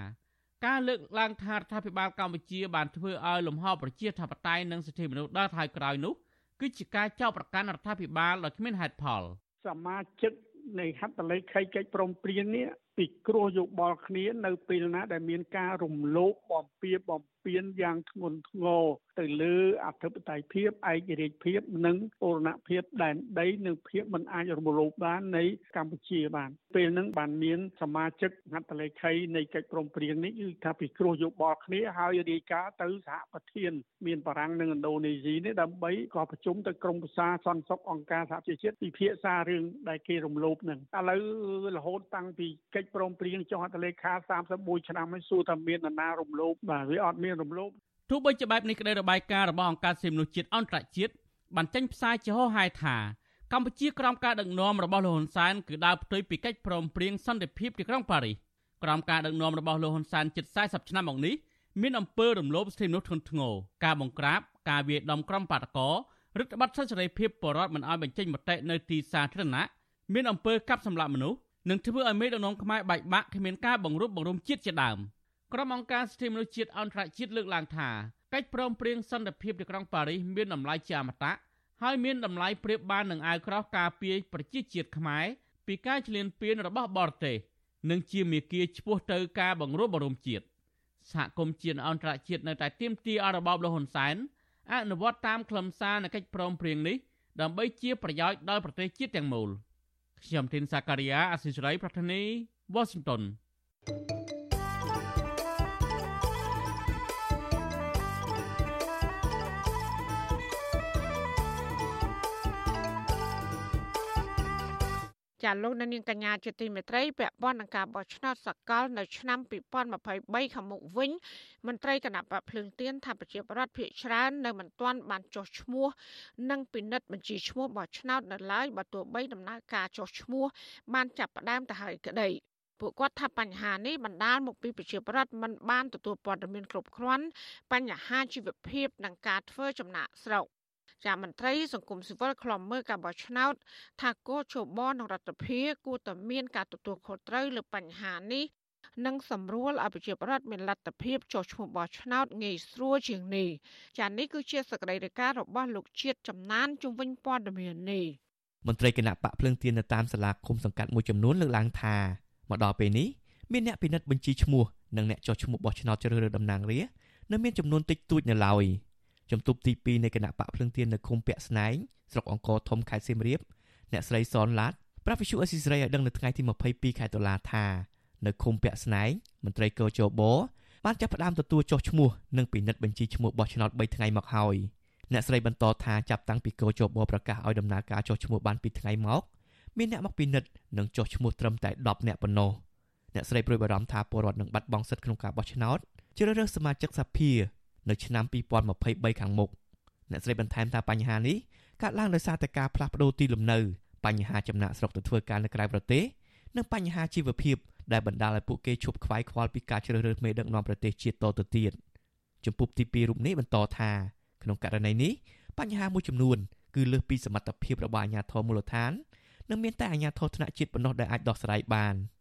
Speaker 13: ការលើកឡើងថារដ្ឋាភិបាលកម្ពុជាបានធ្វើឲ្យលំហប្រជាធិបតេយ្យនិងសិទ្ធិមនុស្សដល់ថយក្រោយនោះគឺជាការចោទប្រកាន់រដ្ឋាភិបាលដោយគ្មានហេតុផល
Speaker 15: សមាជិកនៃហត្ថលេខីកិច្ចព្រមព្រៀងនេះពិគ្រោះយោបល់គ្នានៅពេលណាដែលមានការរំលោភបំពានបំពៀនយ៉ាងធ្ងន់ធ្ងរទៅលើអធិបតេយ្យភាពឯករាជ្យភាពនិងបូរណភាពដែនដីនិងភាពមិនអាចរំលោភបាននៃកម្ពុជាបានពេលហ្នឹងបានមានសមាជិកហត្ថលេខីនៃកិច្ចព្រមព្រៀងនេះគឺថាពិគ្រោះយោបល់គ្នាហើយរាយការណ៍ទៅសហប្រធាន មានបារាំងនិងឥណ្ឌូនេស៊ីនេះដើម្បីក៏ប្រជុំទៅក្រមប្រសាសន្តិសុខអង្គការសហប្រជាជាតិពិភាក្សារឿងដែលគេរំលោភហ្នឹងឥឡូវរហូតតាំងពីកិច្ចព្រមព្រៀងចុះហត្ថលេខា31ឆ្នាំហើយសួរថាមាននរណារំលោភបាទវាអត់មានរំលោភ
Speaker 13: ទោះបីជាបែបនេះក្តីរបាយការណ៍របស់អង្គការសិទ្ធិមនុស្សជាតិអន្តរជាតិបានចេញផ្សាយជាហោហែថាកម្ពុជាក្រោមការដឹកនាំរបស់លោកហ៊ុនសែនគឺដើរផ្ទុយពីកិច្ចព្រមព្រៀងសន្តិភាពទីក្រុងប៉ារីសក្រោមការដឹកនាំរបស់លោកហ៊ុនសែនជិត40ឆ្នាំមកនេះមានអំពើរំលោភសិទ្ធិមនុស្សធ្ងន់ធ្ងរការបង្ក្រាបការវាយដំក្រុមបាតកោរដ្ឋបတ်សិទ្ធិសេរីភាពបរដ្ឋមិនឲ្យបញ្ចេញមតិនៅទីសាធារណៈមានអំពើកាប់សម្លាប់មនុស្ស និងធ្វើឲ្យមេដឹកនាំខ្មែរបែកបាក់គ្មានការបង្រួបបង្រួមជាតិជាដើម។ក្រុមអង្គការសិទ្ធិមនុស្សជាតិអន្តរជាតិលើកឡើងថាកិច្ចព្រមព្រៀងសន្តិភាពទីក្រុងប៉ារីសមានតម្លៃជាអមតៈហើយមានតម្លៃប្រៀបបាននឹងអាវក្រោះការពារប្រជាជាតិខ្មែរពីការឈ្លានពានរបស់បរទេសនិងជាមេគាឆ្ពោះទៅការបង្រួបបង្រួមជាតិសហគមន៍ជាតិអន្តរជាតិនៅតែទាមទារឲ្យរបបលហ៊ុនសែនអនុវត្តតាមខ្លឹមសារនៃកិច្ចព្រមព្រៀងនេះដើម្បីជាប្រយោជន៍ដល់ប្រទេសជាតិទាំងមូល ខ្ញុំធីនសាការីយ៉ាអសិរ័យប្រធានីវ៉ាស៊ីនតោន thank you
Speaker 4: ចាលោកនាងកញ្ញាជាទីមេត្រីពាក់ព័ន្ធនឹងការបោះឆ្នោតសកលនៅឆ្នាំ2023ខាងមុខវិញមន្ត្រីគណៈបកភ្លើងទៀនថាប្រជាប្រដ្ឋភាគច្រើននៅមិនទាន់បានចុះឈ្មោះនិងពិនិត្យបញ្ជីឈ្មោះបោះឆ្នោតនៅឡើយបើទោះបីដំណើរការចុះឈ្មោះបានចាប់ផ្ដើមទៅហើយក្តីពួកគាត់ថាបញ្ហានេះបណ្ដាលមកពីប្រជាប្រដ្ឋមិនបានទទួលព័ត៌មានគ្រប់គ្រាន់បញ្ហាជីវភាពនិងការធ្វើចំណាក់ស្រុក ចាមន្ត្រីសង្គមស៊ីវិលខ្លំមើលការបោះឆ្នោត ថាគោជបនិងរដ្ឋាភិបាលគួរតែមានការទទួលខុសត្រូវលើបញ្ហានេះនិងសម្រួលឲ្យប្រជាប្រដ្ឋមានលទ្ធភាពចុះឈ្មោះបោះឆ្នោតងាយស្រួលជាងនេះចានេះគឺជាសកម្មភាពរបស់លោកជាតិចំណានជំវិញព័ត៌មាននេះ
Speaker 16: មន្ត្រីគណៈបកភ្លើងទៀននៅតាមសាលាឃុំសង្កាត់មួយចំនួនលើកឡើងថាមកដល់ពេលនេះមានអ្នកពិនិត្យបញ្ជីឈ្មោះនិងអ្នកចុះឈ្មោះបោះឆ្នោតជ្រើសរើសតំណាងរាស្ត្រនៅមានចំនួនតិចតួចនៅឡើយ។ ជំទប់ទី2នៃគណៈបកភ្លឹងទៀននៅឃុំពាក់ស្នែងស្រុកអង្គរធំខេត្តសៀមរាបអ្នកស្រីសនឡាតប្រាប់វិសុអេស៊ីស្រីឲ្យដឹងនៅថ្ងៃទី22ខែតុលាថានៅឃុំពាក់ស្នែងមន្ត្រីកោជបបានចាប់ផ្ដើមទទួលចុះឈ្មោះនិងពិនិត្យបញ្ជីឈ្មោះបោះឆ្នោត3ថ្ងៃមកហើយអ្នកស្រីបន្តថាចាប់តាំងពីកោជបប្រកាសឲ្យដំណើរការចុះឈ្មោះបាន2ថ្ងៃមកមានអ្នកមកពិនិត្យនិងចុះឈ្មោះត្រឹមតែ10អ្នកប៉ុណ្ណោះអ្នកស្រីព្រួយបារម្ភថាពលរដ្ឋនឹងបាត់បង់សិទ្ធិក្នុងការបោះឆ្នោតជ្រើសរើសសមាជិកសភា នៅឆ្នាំ2023ខាងមុខអ្នកស្រីបន្ថែមថាបញ្ហានេះកើតឡើងដោយសារតែការផ្លាស់ប្ដូរទីលំនៅបញ្ហាចំណាក់ស្រុកទៅធ្វើការនៅក្រៅប្រទេសនិងបញ្ហាជីវភាពដែលបណ្ដាលឲ្យពួកគេឈប់ខ្វាយខ្វល់ពីការជ្រើសរើសមេដឹកនាំប្រទេសជាតិតទៅទៀតចំពុបទី2រូបនេះបន្តថាក្នុងករណីនេះបញ្ហាមួយចំនួនគឺលើសពីសមត្ថភាពរបស់អាជ្ញាធរមូលដ្ឋាននិងមានតែអាជ្ញាធរថ្នាក់ជាតិប៉ុណ្ណោះដែលអាចដោះស្រាយបាន។
Speaker 17: រយៈកាលក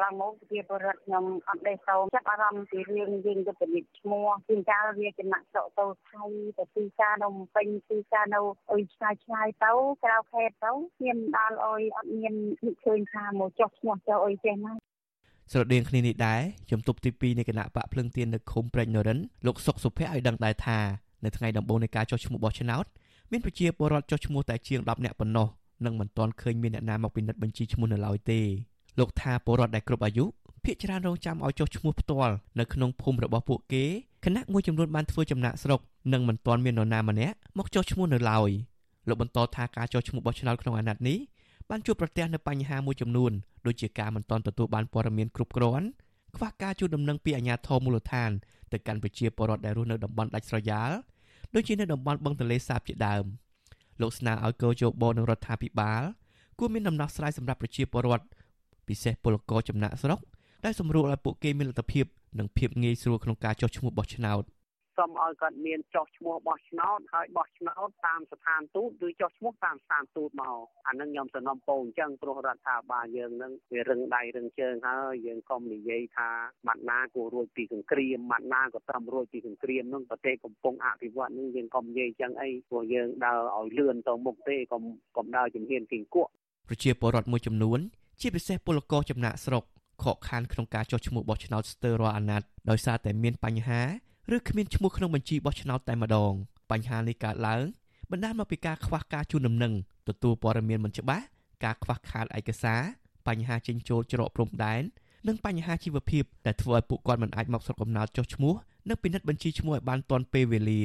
Speaker 17: ន្លងមកប្រជាពលរដ្ឋខ្ញុំអត់ដេះសោមចាប់អារម្មណ៍ពីរឿងយើងទៅពិនិត្យឈ្មោះពីកាលវាចំណាក់ស្រុកទៅថៃទៅទីការនៅពេញទីការនៅអុយឆ្ងាយឆ្ងាយទៅក្រៅខេត្តទៅខ្ញុំដល់អុយអត់មាននឹកឃើញថាមកចុះឈ្មោះទៅអុយចេះណា
Speaker 16: ស្រដៀងគ្នានេះដែរជំទប់ទី2នៃគណៈបកភ្លឹងទៀននៅឃុំព្រែកនរិនលោកសុកសុភ័ក្រឲ្យដឹងដែរថានៅថ្ងៃដំបូងនៃការចុះឈ្មោះបោះឆ្នោតមានប្រជាពលរដ្ឋចុះឈ្មោះតែជាង10នាក់ប៉ុណ្ណោះនិងមិនទាន់ឃើញមានអ្នកណាមកពិនិត្យបញ្ជីឈ្មោះនៅឡើយទេ លោកថាពលរដ្ឋដែលគ្រប់អាយុភាគច្រើនរងចាំឲ្យចុះឈ្មោះផ្ទាល់នៅក្នុងភូមិរបស់ពួកគេគណៈមួយចំនួនបានធ្វើចំណាក់ស្រុកនិងមិនទាន់មាននរណាម្នាក់មកចុះឈ្មោះនៅឡើយលោកបន្តថាការចុះឈ្មោះបោះឆ្នោតក្នុងអាណត្តិនេះបានជួបប្រទះនូវបញ្ហាមួយចំនួនដូចជាការមិនទាន់ទទួលបានព័ត៌មានគ្រប់គ្រាន់ខ្វះការជួយដំណឹងពីអាជ្ញាធរមូលដ្ឋានទៅកាន់ប្រជាពលរដ្ឋដែលរស់នៅតំបន់ដាច់ស្រយាលដូចជានៅតំបន់បឹងទន្លេសាបជាដើមលោកស្នើឲ្យកោជបនឹងរដ្ឋាភិបាលគួរមានដំណោះស្រាយសម្រាប់ប្រជាពលរដ្ឋ ពិសេសពលករចំណាក់ស្រុកដែលសម្រួលឲ្យពួកគេមានលទ្ធភាពនិងភាពងាយស្រួលក្នុងការចុះឈ្មោះបោះឆ្នោត
Speaker 18: សូមឲ្យគាត់មានចុះឈ្មោះបោះឆ្នោតហើយបោះឆ្នោតតាមស្ថានទូតឬចុះឈ្មោះតាមស្ថានទូតមកអានឹងខ្ញុំសំណុំពរអញ្ចឹងព្រោះរដ្ឋាភិបាលយើងនឹងវារឹងដៃរឹងជើងហើយយើងកុំនិយាយថាម៉ាត់ណាគួររួចពីសង្គ្រាមម៉ាត់ណាក៏ត្រឹមរួចពីសង្គ្រាមនឹងប្រទេសកំពុងអភិវឌ្ឍនឹងយើងកុំនិយាយអញ្ចឹងអីព្រោះយើងដើរឲ្យលឿនទៅមុខទេកុំកុំដើរជំហានគីងគក់
Speaker 16: ប្រជាពលរដ្ឋមួយចំនួន ជាពិសេសពលករចំណាក់ស្រុកខកខានក្នុងការចុះឈ្មោះបោះឆ្នោតស្ទើររាល់អាណត្តិដោយសារតែមានបញ្ហាឬគ្មានឈ្មោះក្នុងបញ្ជីបោះឆ្នោតតែម្ដងបញ្ហានេះកើតឡើងបណ្ដាលមកពីការខ្វះការជូនដំណឹងទទួលព័ត៌មានមិនច្បាស់ការខ្វះខាតឯកសារបញ្ហាចេញចូលច្រកព្រំដែននិងបញ្ហាជីវភាពដែលធ្វើឲ្យពួកគាត់មិនអាចមកស្រុកកំណើតចុះឈ្មោះនិងពិនិត្យបញ្ជីឈ្មោះឲ្យបានទាន់ពេលវេលា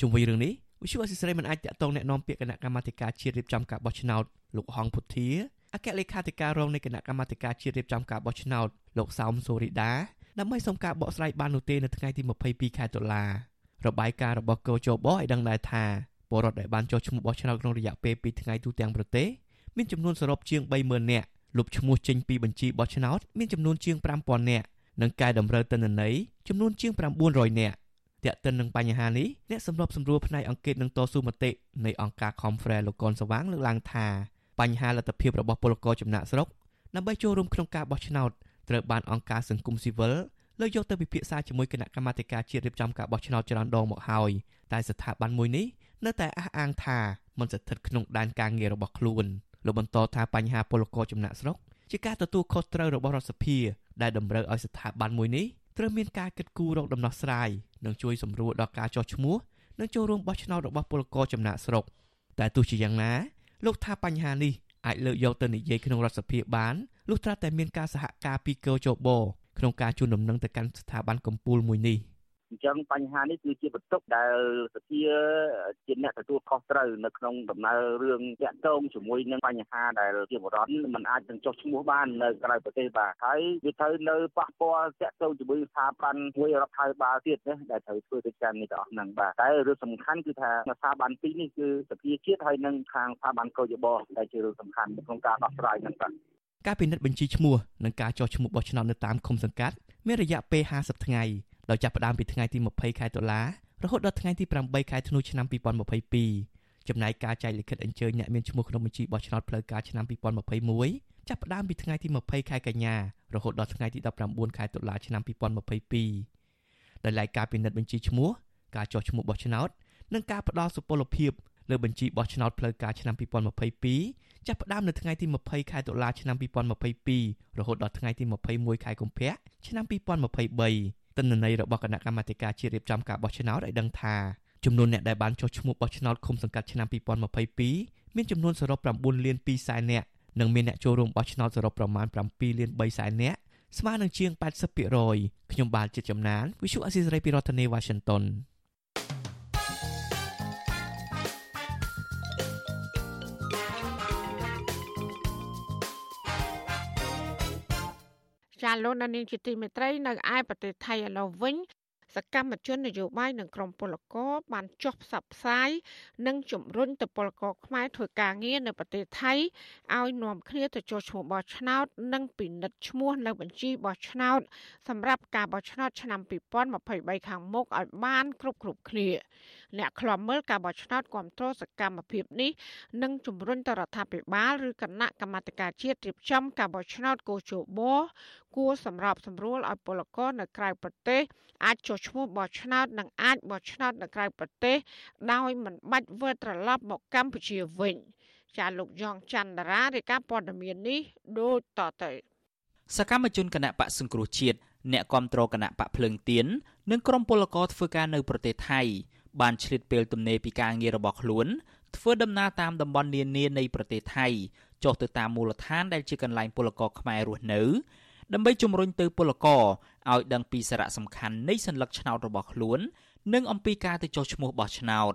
Speaker 16: ជុំវិញរឿងនេះវិសុអសិសរីមិនអាចតាក់ទងแนะនាំពាក្យគណៈកម្មាធិការជាតិរៀបចំការបោះឆ្នោតលោកហងពុធា អគ្គលេខាធិការរងនៃគណៈកម្មាធិការជាតិរៀបចំការបោះឆ្នោតលោកសោមសូរីដាដើម្បីសុំការបកស្រាយបាននោះទេនៅថ្ងៃទី22ខែតុលារបាយការណ៍របស់កោជបឲ្យដឹងដែរថាពលរដ្ឋដែលបានចុះឈ្មោះបោះឆ្នោតក្នុងរយៈពេល2ថ្ងៃទូទាំងប្រទេសមានចំនួនសរុបជាង30000នាក់លុបឈ្មោះចេញពីបញ្ជីបោះឆ្នោតមានចំនួនជាង5000នាក់និងកែតម្រូវទិន្នន័យចំនួនជាង900នាក់ទាក់ទិននឹងបញ្ហានេះអ្នកសម្របសម្រួលផ្នែកអង្គការនឹងតស៊ូមតិនៃអង្គការ Conference លោកកនសវាងលើកឡើងថា បញ្ហាលទ្ធភាពរបស់ពលករចំណាក់ស្រុកដើម្បីចូលរួមក្នុងការបោះឆ្នោតត្រូវបានអង្គការសង្គមស៊ីវិលលើកយកទៅពិភាក្សាជាមួយគណៈកម្មាធិការជាតិរៀបចំការបោះឆ្នោតច្រើនដងមកហើយតែស្ថាប័នមួយនេះនៅតែអះអាងថាមិនស្ថិតក្នុងដែនការងាររបស់ខ្លួនលោកបន្តថាបញ្ហាពលករចំណាក់ស្រុកជាការទទួលខុសត្រូវរបស់រដ្ឋសភាដែលតម្រូវឲ្យស្ថាប័នមួយនេះត្រូវមានការគិតគូររកដំណោះស្រាយនិងជួយសម្រួលដល់ការចោះឈ្មោះនិងចូលរួមបោះឆ្នោតរបស់ពលករចំណាក់ស្រុកតែទោះជាយ៉ាងណា លោកថាបញ្ហានេះអាចលើកយកទៅនិយាយក្នុងរដ្ឋសភាបានលុះត្រាតែមានការសហការពីកោជបក្នុងការជូនដំណឹងទៅកាន់ស្ថាប័នកម្ពុជាមួយនេះ។
Speaker 18: អញ្ចឹងបញ្ហានេះគឺជាបន្ទុកដែលសភាជាអ្នកទទួលខុសត្រូវនៅក្នុងដំណើររឿងតាក់ទងជាមួយនឹងបញ្ហាដែលជាបរិបទมันអាចនឹងចុះឈ្មោះបាននៅក្រៅប្រទេសបាទហើយវាត្រូវនៅប៉ះពាល់តាក់ទងជាមួយស្ថាប័នមួយរដ្ឋាភិបាលទៀតណាដែលត្រូវធ្វើកិច្ចការនេះទាំងអស់ហ្នឹងបាទតែរឿងសំខាន់គឺថាស្ថាប័នពីរនេះគឺសភាជាតិហើយនិងខាងស្ថាប័នកោយបដែលជារឿងសំខាន់ក្នុងការដោះស្រាយហ្នឹងបាទ
Speaker 16: ការពិនិត្យបញ្ជីឈ្មោះនិងការចុះឈ្មោះបោះឆ្នោតនៅតាមឃុំសង្កាត់មានរយៈពេល50ថ្ងៃ ដោយចាប់ផ្ដើមពីថ្ងៃទី20ខែតុលារហូតដល់ថ្ងៃទី8ខែធ្នូឆ្នាំ2022ចំណែកការចែកលិខិតអញ្ជើញអ្នកមានឈ្មោះក្នុងបញ្ជីបោះឆ្នោតផ្លូវការឆ្នាំ2021ចាប់ផ្ដើមពីថ្ងៃទី20ខែកញ្ញារហូតដល់ថ្ងៃទី19ខែតុលាឆ្នាំ2022ដោយឡែកការពិនិត្យបញ្ជីឈ្មោះការចុះឈ្មោះបោះឆ្នោតនិងការផ្ដល់សុពលភាពលើបញ្ជីបោះឆ្នោតផ្លូវការឆ្នាំ2022ចាប់ផ្ដើមនៅថ្ងៃទី20ខែតុលាឆ្នាំ2022រហូតដល់ថ្ងៃទី21ខែកុម្ភៈឆ្នាំ2023 ទិន្នន័យរបស់គណៈកម្មាធិការជាតិរៀបចំការបោះឆ្នោតឲ្យដឹងថាចំនួនអ្នកដែលបានចុះឈ្មោះបោះឆ្នោតឃុំសង្កាត់ឆ្នាំ2022មានចំនួនសរុប9លាន2សែននាក់និងមានអ្នកចូលរួមបោះឆ្នោតសរុបប្រមាណ7លាន3សែននាក់ស្មើនឹងជាង80%ខ្ញុំបាទជាចំណាន Visual Assisray ពីរដ្ឋធានី Washington
Speaker 4: ចាលោកនាងជាទីមេត្រីនៅឯប្រទេសថៃឥឡូវវិញសកម្មជននយោបាយនិងក្រុមពលករបានចុះផ្សព្វផ្សាយនិងជំរុញទៅពលករខ្មែរធ្វើការងារនៅប្រទេសថៃឲ្យនាំគ្នាទៅចូលឈ្មោះបោះឆ្នោត និងពិនិត្យឈ្មោះនៅបញ្ជីបោះឆ្នោត សម្រាប់ការបោះឆ្នោតឆ្នាំ2023ខាងមុខឲ្យបានគ្រប់គ្រប់គ្នាអ្នកខ្លំមើលការបោះឆ្នោតគ្រប់គ្រងសកម្មភាពនេះនិងជំរុញទៅរដ្ឋាភិបាលឬគណៈកម្មាធិការជាតិរៀបចំការបោះឆ្នោតកោជប គួរសម្របសម្រួលឲ្យពលករនៅក្រៅប្រទេសអាចចុះឈ្មោះបោះឆ្នោតនិងអាចបោះឆ្នោតនៅក្រៅប្រទេស ដោយមិនបាច់វិលត្រឡប់មកកម្ពុជាវិញចាលោកយ៉ងច័ន្ទរារាយការណ៍ព័ត៌មាននេះដូចតទៅ
Speaker 19: សកម្មជនគណៈបកសង្គ្រោះជាតិអ្នកគាំទ្រគណៈបកភ្លើងទៀននិងក្រុមពលករធ្វើការនៅប្រទេសថៃបានឆ្លៀតពេលទំនេរពីការងាររបស់ខ្លួនធ្វើដំណើរតាមតំបន់នានានៃប្រទេសថៃចុះទៅតាមមូលដ្ឋានដែលជាកន្លែងពលករខ្មែររស់នៅ ដើម្បីជំរុញទៅពលករឲ្យដឹងពីសារៈសំខាន់នៃសัญลักษณ์ឆ្នោតរបស់ខ្លួន និងអំពីការទៅចុះឈ្មោះបោះឆ្នោត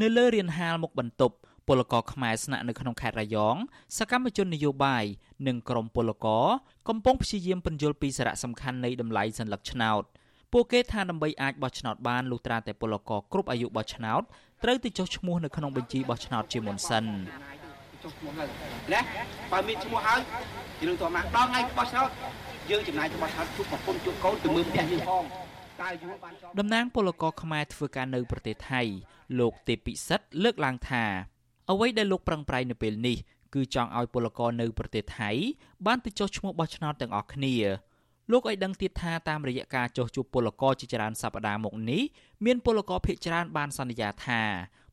Speaker 19: នៅលើរានហាលមុខបន្ទប់ពលករខ្មែរស្នាក់នៅក្នុងខេត្តរយងសកម្មជននយោបាយនិងក្រុមពលករកំពុងព្យាយាមពន្យល់ពីសារៈសំខាន់នៃតម្លៃសัญลักษณ์ឆ្នោតពួកគេថាដើម្បីអាចបោះឆ្នោតបានលុះត្រាតែពលករគ្រប់អាយុបោះឆ្នោតត្រូវទៅចុះឈ្មោះនៅក្នុងបញ្ជីបោះឆ្នោតជាមុនសិន
Speaker 18: ចុះឈ្មោះហើយណាបើមានឈ្មោះហើយយើងទៅមកដល់ថ្ងៃបោះឆ្នោត
Speaker 20: យើងចំណាយទៅបោះឆ្នោតជួបប្រពន្ធជួបកូនទៅមើលផ្ទះយើងផងតើយួរបាន
Speaker 19: តំណាងពលករខ្មែរធ្វើការនៅប្រទេសថៃលោកទេពិសិដ្ឋលើកឡើងថាអ្វីដែលលោកប្រឹងប្រែងនៅពេលនេះគឺចង់ឲ្យពលករនៅប្រទេសថៃបានទៅចុះឈ្មោះបោះឆ្នោតទាំងអស់គ្នាលោកឲ្យដឹងទៀតថាតាមរយៈការចុះជួបពលករជាច្រើនសប្តាហ៍មកនេះមានពលករភៀសច្រើនបានសន្យាថា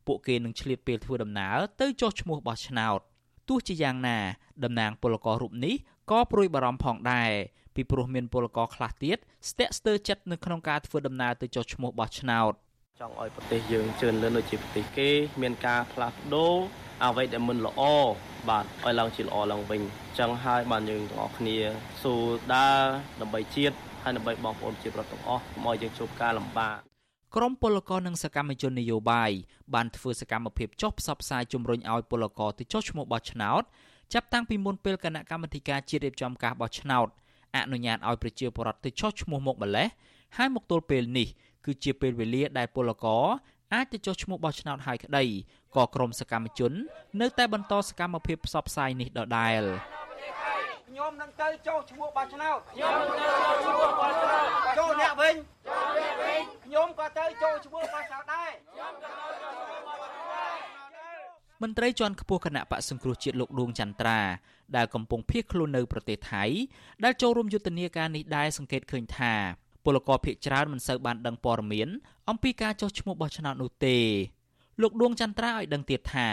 Speaker 19: ពួកគេនឹងឆ្លៀតពេលធ្វើដំណើរទៅចុះឈ្មោះបោះឆ្នោតទោះជាយ៉ាងណាតំណាងពលកររូបនេះក៏ព្រួយបារម្ភផងដែរពីព្រោះមានពលករខ្លះទៀតស្ទាក់ស្ទើរចិត្តនៅក្នុងការធ្វើដំណើរទៅចុះឈ្មោះបោះឆ្នោត
Speaker 21: ចង់ឲ្យប្រទេសយើងជឿនលឿនដូចជាប្រទេសគេមានការផ្លាស់ប្ដូរអ្វីដែលមិនល្អបាទឲ្យឡើងជាល្អឡើងវិញចឹងហើយបានយើងទាំងអស់គ្នាស៊ូដើរដើម្បីជាតិហើយដើម្បីបងប្អូនជាប្រវត្តិទាំងអស់កុំឲ្យយើងជួបការលំបាក
Speaker 19: ក្រមពលករនិងសកម្មជននយោបាយបានធ្វើសកម្មភាពចុះផ្សព្វផ្សាយជំរុញឲ្យពលករទៅចុះឈ្មោះបោះឆ្នោតចាប់តាំងពីមុនពេលគណៈកម្មាធិការជាតិរៀបចំការបោះឆ្នោតអនុញ្ញាតឲ្យប្រជាពលរដ្ឋទៅចុះឈ្មោះមកម្លេះហើយមកទល់ពេលនេះគឺជាពេលវេលាដែលពលករអាចទៅចុះឈ្មោះបោះឆ្នោតហើយក្តីក៏ក្រមសកម្មជន នៅតែបន្តសកម្មភាពផ្សព្វផ្សាយនេះដដែល
Speaker 20: ខ្ញុំនឹងទៅចុះឈ្មោះបោះឆ្នោតខ្ញុំនឹងទៅចុះឈ្មោះបោះឆ្នោតចូលអ្នកវិញចូលអ្នកវិញខ្ញុំក៏ទៅចុះឈ្មោះបោះឆ្នោតដែរខ្ញុំក៏ទៅចុះឈ្មោះបោះឆ្នោត
Speaker 19: មន្ត្រីជាន់ខ្ពស់គណៈបកសង្គ្រោះជាតិលោកដួងចន្ទ្រាដែលកំពុងភៀសខ្លួននៅប្រទេសថៃដែលចូលរួមយុទ្ធនាការនេះដែរសង្កេតឃើញថាពលករភៀសច្រើនមិនសូវបានដឹងព័ត៌មានអំពីការចុះឈ្មោះបោះឆ្នោតនោះទេលោកដួងចន្ទ្រាឲ្យដឹងទៀតថា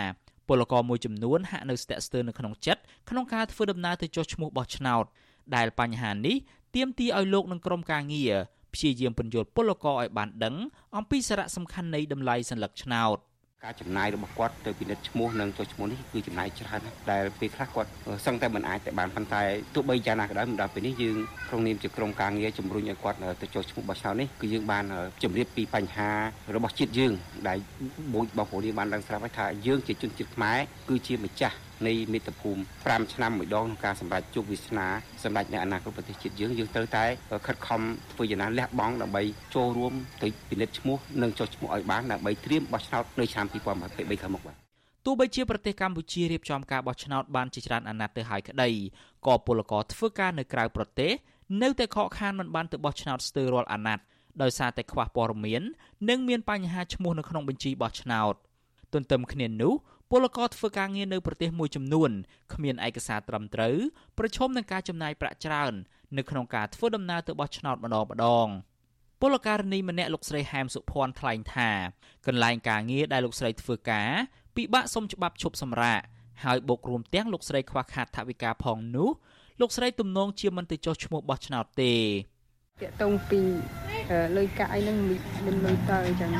Speaker 19: ពលករមួយចំនួនហាក់នៅស្ទាក់ស្ទើរនៅក្នុងចិត្តក្នុងការធ្វើដំណើរទៅចុះឈ្មោះបោះឆ្នោតដែលបញ្ហានេះទាមទារឲ្យលោកនិងក្រុមការងារព្យាយាមពន្យល់ពលករឲ្យបានដឹងអំពីសារៈសំខាន់នៃតម្លៃសัญลักษณ์ឆ្នោត។
Speaker 20: ការចំណាយរបស់គាត់ទៅពិនិត្យឈ្មោះនិងចុះឈ្មោះនេះគឺចំណាយច្រើនណាស់ដែលពេលខ្លះគាត់សឹងតែមិនអាចតែបានប៉ុន្តែទោះបីយ៉ាងណាក៏ដោយមកដល់ពេលនេះយើងក្នុងនាមជាក្រុមការងារជំរុញឲ្យគាត់ទៅចុះឈ្មោះបោះឆ្នោតនេះគឺយើងបានជម្រាបពីបញ្ហារបស់ជាតិយើងដែលបងប្អូនយើងបានដឹងស្រាប់ហើយថាយើងជាជនជាតិខ្មែរគឺជាម្ចាស់ នៃមាតុភូមិ5ឆ្នាំមួយដងក្នុងការសម្រេចជោគវាសនាសម្រេចនៅអនាគតប្រទេសជាតិយើងយើងត្រូវតែខិតខំធ្វើយ៉ាងណាលះបង់ដើម្បីចូលរួមទៅពិនិត្យឈ្មោះនិងចុះឈ្មោះឲ្យបានដើម្បីត្រៀមបោះឆ្នោតនៅឆ្នាំ2023ខាងមុខបាទ
Speaker 19: ទោះបីជាប្រទេសកម្ពុជារៀបចំការបោះឆ្នោតបានជាច្រើនអាណត្តិទៅហើយក្តីក៏ពលករធ្វើការនៅក្រៅប្រទេសនៅតែខកខានមិនបានទៅបោះឆ្នោតស្ទើររាល់អាណត្តិដោយសារតែខ្វះព័ត៌មាន និងមានបញ្ហាឈ្មោះនៅក្នុងបញ្ជីបោះឆ្នោត ទន្ទឹមគ្នានោះ ពលករធ្វើការងារនៅប្រទេសមួយចំនួនគ្មានឯកសារត្រឹមត្រូវប្រឈមនឹងការចំណាយប្រាក់ច្រើននៅក្នុងការធ្វើដំណើរទៅបោះឆ្នោតម្ដងម្ដងពលករនីម្នាក់លោកស្រីហែមសុភ័ណ្ឌថ្លែងថាកន្លែងការងារដែលលោកស្រីធ្វើការពិបាកសុំច្បាប់ឈប់សម្រាកហើយបូករួមទាំងលោកស្រីខ្វះខាតថវិកាផងនោះលោកស្រីទំនងជាមិនទៅចុះឈ្មោះបោះឆ្នោតទេតា
Speaker 22: កតងពីលុយកាក់អីហ្នឹងមិនលុយទៅអញ្ចឹង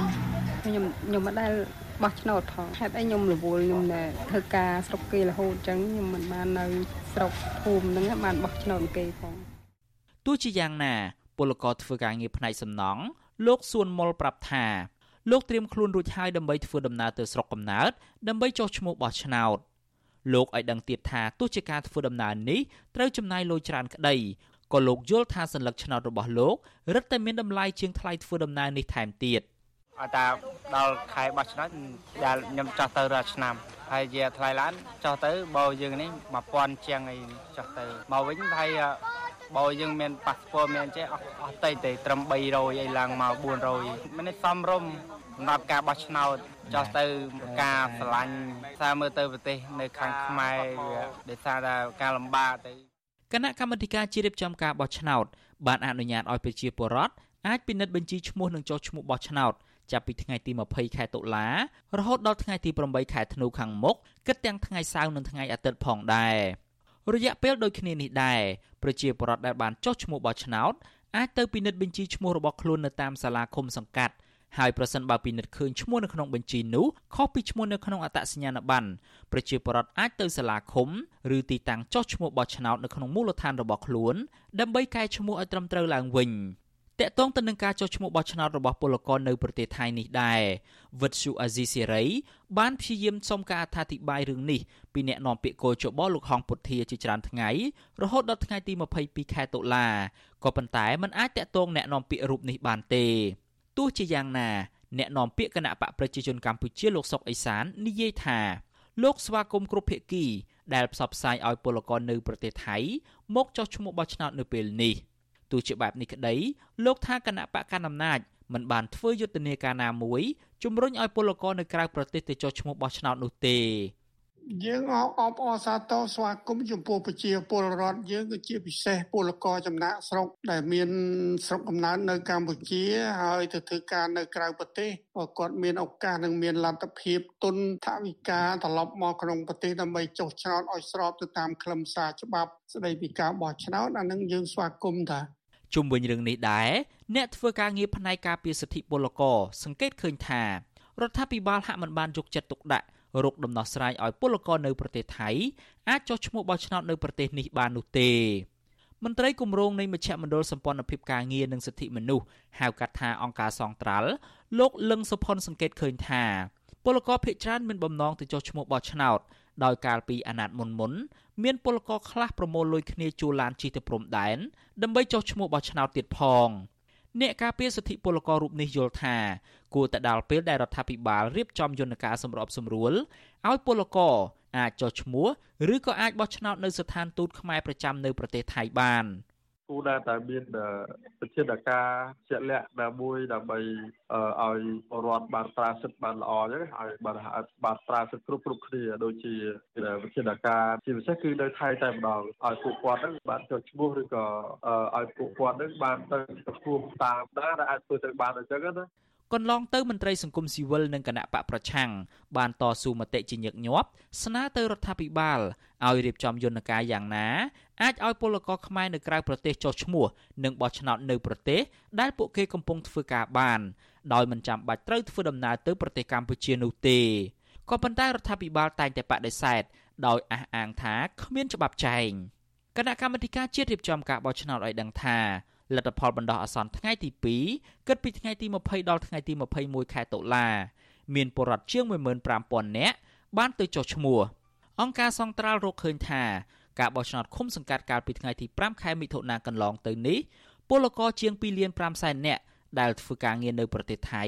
Speaker 22: ខ្ញុំខ្ញុំមិនដែល បោះឆ្នោតផងហេតុអីខ្ញុំរវល់ខ្ញុំតែធ្វើការស្រុកគេរហូតអញ្ចឹងខ្ញុំមិនបាននៅស្រុកភូមិហ្នឹងបានបោះឆ្នោតគេផង
Speaker 19: ទោះជាយ៉ាងណា ពលករធ្វើការងារផ្នែកសំណង់លោកសួនមុលប្រាប់ថាលោកត្រៀមខ្លួនរួចហើយដើម្បីធ្វើដំណើរទៅស្រុកកំណើតដើម្បីចុះឈ្មោះបោះឆ្នោតលោកឲ្យដឹងទៀតថាទោះជាការធ្វើដំណើរនេះត្រូវចំណាយលុយច្រើនក្តីក៏លោកយល់ថាសញ្ញាឆ្នោតរបស់លោក រឹតតែមានតម្លៃជាងថ្លៃធ្វើដំណើរនេះថែមទៀត។
Speaker 23: ឲ្យតាដល់ខែបោះឆ្នោតដែលខ្ញុំចោះទៅរាល់ឆ្នាំហើយជាថ្លៃឡានចោះទៅបើយើងនេះ1000ជាងអីចោះទៅមកវិញហើយបើយើងមានប៉ាសពតមានចេះអស់អស់តិចទេត្រឹម300អីឡើងមក400មិនសមរម្យសម្រាប់ការបោះឆ្នោតចោះទៅការឆ្លាញ់សារមើលទៅប្រទេសនៅខាងខ្មែរវាដោយសារតែការលំបាកទៅ
Speaker 19: គណៈកម្មាធិការជាតិរៀបចំការបោះឆ្នោតបានអនុញ្ញាតឲ្យប្រជាពលរដ្ឋអាចពិនិត្យបញ្ជីឈ្មោះនិងចុះឈ្មោះបោះឆ្នោត ចាប់ពីថ្ងៃទី20ខែតុលារហូតដល់ថ្ងៃទី8ខែធ្នូខាងមុខគិតទាំងថ្ងៃសៅរ៍និងថ្ងៃអាទិត្យផងដែររយៈពេលដូចគ្នានេះដែរប្រជាពលរដ្ឋដែលបានចុះឈ្មោះបោះឆ្នោតអាចទៅពិនិត្យបញ្ជីឈ្មោះរបស់ខ្លួននៅតាមសាលាឃុំសង្កាត់ហើយប្រសិនបើពិនិត្យឃើញឈ្មោះនៅក្នុងបញ្ជីនោះខុសពីឈ្មោះនៅក្នុងអត្តសញ្ញាណប័ណ្ណប្រជាពលរដ្ឋអាចទៅសាលាឃុំឬទីតាំងចុះឈ្មោះបោះឆ្នោតនៅក្នុងមូលដ្ឋានរបស់ខ្លួនដើម្បីកែឈ្មោះឲ្យត្រឹមត្រូវឡើងវិញ។ តកតងទៅនឹងការចុះឈ្មោះបោះឆ្នោតរបស់ពលករនៅប្រទេសថៃនេះដែរវិទ្យុអាស៊ីសេរីបានព្យាយាមសុំការអធិប្បាយរឿងនេះពីអ្នកនាំពាក្យកោជបលោកហងពុធាជាច្រើនថ្ងៃរហូតដល់ថ្ងៃទី22ខែតុលាក៏ប៉ុន្តែมันអាចតកតងអ្នកនាំពាក្យរូបនេះបានទេទោះជាយ៉ាងណាអ្នកនាំពាក្យគណៈបកប្រជាជនកម្ពុជាលោកសុកអេសាននិយាយថាលោកស្វាគមន៍គ្រប់ភាគីដែលផ្សព្វផ្សាយឲ្យពលករនៅប្រទេសថៃមកចុះឈ្មោះបោះឆ្នោតនៅពេលនេះទោះ ជាបែបនេះក្តីលោកថាគណៈបកកណ្ដាលអំណាចមិនបានធ្វើយុទ្ធនាការណាមួយជំរុញឲ្យពលករនៅក្រៅប្រទេសទៅចុះឈ្មោះបោះឆ្នោតនោះទេ
Speaker 15: យើងអបអបអសាទរស្វាគមន៍ចំពោះប្រជាពលរដ្ឋយើងគឺជាពិសេសពលករចំណាក់ស្រុកដែលមានស្រុកកំណើតនៅកម្ពុជាហើយទៅធ្វើការនៅក្រៅប្រទេសបើគាត់មានឱកាសនិងមានលទ្ធភាពទុនថវិកាត្រឡប់មកក្នុងប្រទេសដើម្បីចុះឆ្នោតឲ្យស្របទៅតាមខ្លឹមសារច្បាប់ស្តីពីការបោះឆ្នោតអានឹងយើងស្វាគមន៍ថា
Speaker 19: ជុំវិញរឿងនេះដែរអ្នកធ្វើការងារផ្នែកការពារសិទ្ធិពលករសង្កេតឃើញថារដ្ឋាភិបាលហាក់មិនបានយកចិត្តទុកដាក់រកដំណោះស្រាយឲ្យពលករនៅប្រទេសថៃអាចចុះឈ្មោះបោះឆ្នោតនៅប្រទេសនេះបាននោះទេមន្ត្រីគម្រោងនៃមជ្ឈមណ្ឌលសម្ព័ន្ធភាពការងារនិងសិទ្ធិមនុស្សហៅកាត់ថាអង្គការសង្ត្រាល់លោកលឹងសុផុនសង្កេតឃើញថាពលករភៀកច្រើនមានបំណងទៅចុះឈ្មោះបោះឆ្នោត ដោយកាលពីអាណត្តិមុនមុនមានពលករខ្លះប្រមូលលុយគ្នាជួលឡានជិះទៅព្រំដែនដើម្បីចុះឈ្មោះបោះឆ្នោតទៀតផងអ្នកការពារសិទ្ធិពលកររូបនេះយល់ថាគួរតែដល់ពេលដែលរដ្ឋាភិបាលរៀបចំយន្តការសម្របសម្រួលឲ្យពលករអាចចុះឈ្មោះឬក៏អាចបោះឆ្នោតនៅស្ថានទូតខ្មែរប្រចាំនៅប្រទេសថៃបាន។
Speaker 24: គូដែលតែមានវិធានការជាក់លាក់ដែលមួយដើម្បីឲ្យរដ្ឋបានប្រើសិទ្ធិបានល្អអញ្ចឹងឲ្យបានបានប្រើសិទ្ធិគ្រប់គ្រប់គ្នាដូចជាវិធានការជាពិសេសគឺនៅថៃតែម្ដងឲ្យពួកគាត់ហ្នឹងបានចុះឈ្មោះឬក៏ឲ្យពួកគាត់ហ្នឹងបានទៅទទួលតាមដែរដែលអាចធ្វើទៅបានអញ្ចឹងណា
Speaker 19: កន្លងទៅមន្ត្រីសង្គមស៊ីវិលនិងគណៈបកប្រឆាំងបានតស៊ូមតិជាញឹកញាប់ស្នើទៅរដ្ឋាភិបាលឲ្យរៀបចំយន្តការយ៉ាងណាអាចឲ្យពលករខ្មែរនៅក្រៅប្រទេសចុះឈ្មោះនិងបោះឆ្នោតនៅប្រទេសដែលពួកគេកំពុងធ្វើការបានដោយមិនចាំបាច់ត្រូវធ្វើដំណើរទៅប្រទេសកម្ពុជានោះទេក៏ប៉ុន្តែរដ្ឋាភិបាលតែងតែបដិសេធដោយអះអាងថាគ្មានច្បាប់ចែងគណៈកម្មាធិការជាតិរៀបចំការបោះឆ្នោតឲ្យដឹងថា លទ្ធផលបណ្ដោះអាសន្នថ្ងៃទី2គិតពីថ្ងៃទី20ដល់ថ្ងៃទី21ខែតុលាមានពលរដ្ឋជាង15000នាក់បានទៅចុះឈ្មោះអង្គការសង្ត្រាល់រកឃើញថាការបោះឆ្នោតឃុំសង្កាត់កាលពីថ្ងៃទី5ខែមិថុនាកន្លងទៅនេះពលករជាង2លាន5សែននាក់ដែលធ្វើការងារនៅប្រទេសថៃ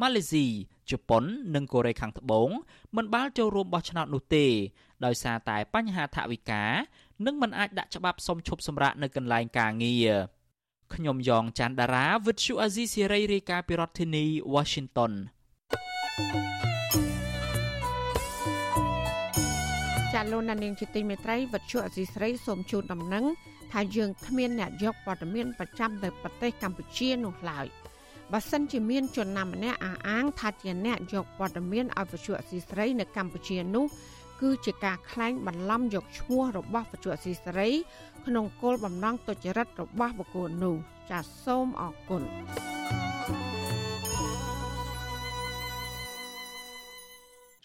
Speaker 19: ម៉ាឡេស៊ីជប៉ុននិងកូរ៉េខាងត្បូងមិនបានចូលរួមបោះឆ្នោតនោះទេ ដោយសារតែបញ្ហាថវិកានិងមិនអាចដាក់ច្បាប់សុំឈប់សម្រាកនៅកន្លែងការងារ ខ្ញុំយ៉ងច័ន្ទដារាវិទ្យុអាស៊ីសេរីរាយការណ៍ពីរដ្ឋធានី Washington
Speaker 4: ចាលោកនាងជាទីមេត្រីវិទ្យុអាស៊ីសេរីសូមជូនដំណឹងថាយើងគ្មានអ្នកយកព័ត៌មានប្រចាំទៅប្រទេសកម្ពុជានោះឡើយបើសិនជាមានជនណាម្នាក់អះអាងថាជាអ្នកយកព័ត៌មានឲ្យវិទ្យុអាស៊ីសេរីនៅកម្ពុជានោះគឺជាការក្លែងបន្លំយកឈ្មោះរបស់វិទ្យុអស៊ីសេរី ក្នុងគោលបំណងទុច្ចរិតរបស់បុគ្គលនោះចាសសូមអរគុណ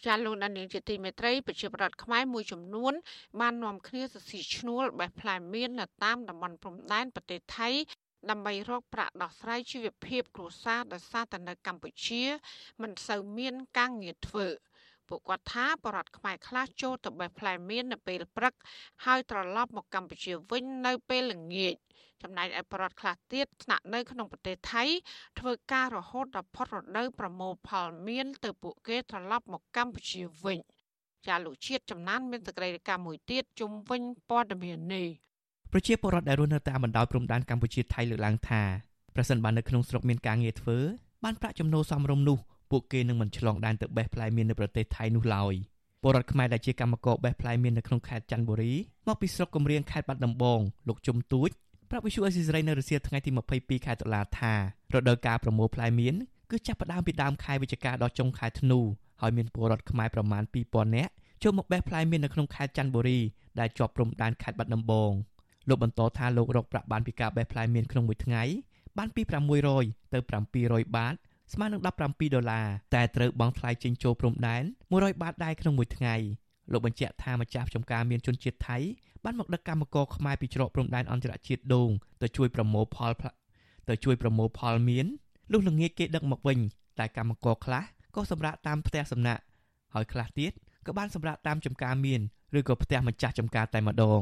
Speaker 4: ចាលោកដានីងជាទីមេត្រីប្រជាប្រដ្ឋខ្មែរមួយចំនួន បាននាំគ្នាសរស៊ីឈ្នួលបេះផ្លែមៀននៅតាមតំបន់ព្រំដែនប្រទេសថៃដើម្បីរកប្រាក់ដោះស្រាយជីវភាពគ្រួសារដោយសារតែនៅកម្ពុជា មិនសូវមានការងារធ្វើ ពួកគាត់ថាបរដ្ឋខ្មែរខ្លះចូលទៅបេះផ្លែមៀននៅពេលព្រឹក ហើយត្រឡប់មកកម្ពុជាវិញនៅពេលល្ងាចចំណែកឯបរដ្ឋខ្លះទៀតស្នាក់នៅក្នុងប្រទេសថៃធ្វើការរហូតដល់ផុតរដូវប្រមូលផលមៀនទៅពួកគេត្រឡប់មកកម្ពុជាវិញចាលោកជាតិចំណានមានសេចក្តីរាយការណ៍មួយទៀតជុំវិញព័ត៌មាននេះ
Speaker 16: ប្រជាពលរដ្ឋដែលរស់នៅតាមបណ្ដោយព្រំដែនកម្ពុជាថៃលើកឡើងថាប្រសិនបើនៅក្នុងស្រុកមានការងារធ្វើបានប្រាក់ចំណូលសមរម្យនោះ ពួកគេនឹងមិនឆ្លងដែនទៅបេះផ្លែមៀននៅប្រទេសថៃនោះឡើយពលរដ្ឋខ្មែរដែលជាកម្មករបេះផ្លែមៀននៅក្នុងខេត្តច័ន្ទបុរីមកពីស្រុកគំរៀងខេត្តបាត់ដំបងលោកជុំទួចប្រាប់វិសុអេស៊ីសរ៉ៃនៅរសៀលថ្ងៃទី22ខែតុលាថារដូវកាលប្រមូលផ្លែមៀនគឺចាប់ផ្ដើមពីដើមខែវិច្ឆិកាដល់ចុងខែធ្នូហើយមានពលរដ្ឋខ្មែរប្រមាណ2000នាក់ចូលមកបេះផ្លែមៀននៅក្នុងខេត្តច័ន្ទបុរីដែលជាប់ព្រំដែនខេត្តបាត់ដំបងលោកបន្តថាលោករកប្រាក់បានពីការបេះផ្លែមៀនក្នុងមួយថ្ងៃបានពី600ទៅ700បាត ស្មើនឹង17ដុល្លារតែត្រូវបង់ថ្លៃចេញចូលព្រំដែន100បាតដែរក្នុងមួយថ្ងៃលោកបញ្ជាក់ថាម្ចាស់ចំការមានជនជាតិថៃបានមកដឹកកម្មករខ្មែរពីច្រកព្រំដែនអន្តរជាតិដូងទៅជួយប្រមូលផលទៅជួយប្រមូលផលមានលុះល្ងាចគេដឹកមកវិញតែកម្មករខ្លះក៏សម្រាកតាមផ្ទះសំណាក់ហើយខ្លះទៀតក៏បានសម្រាកតាមចំការមាន ឬក៏ផ្ទះម្ចាស់ចំការតែម្ដង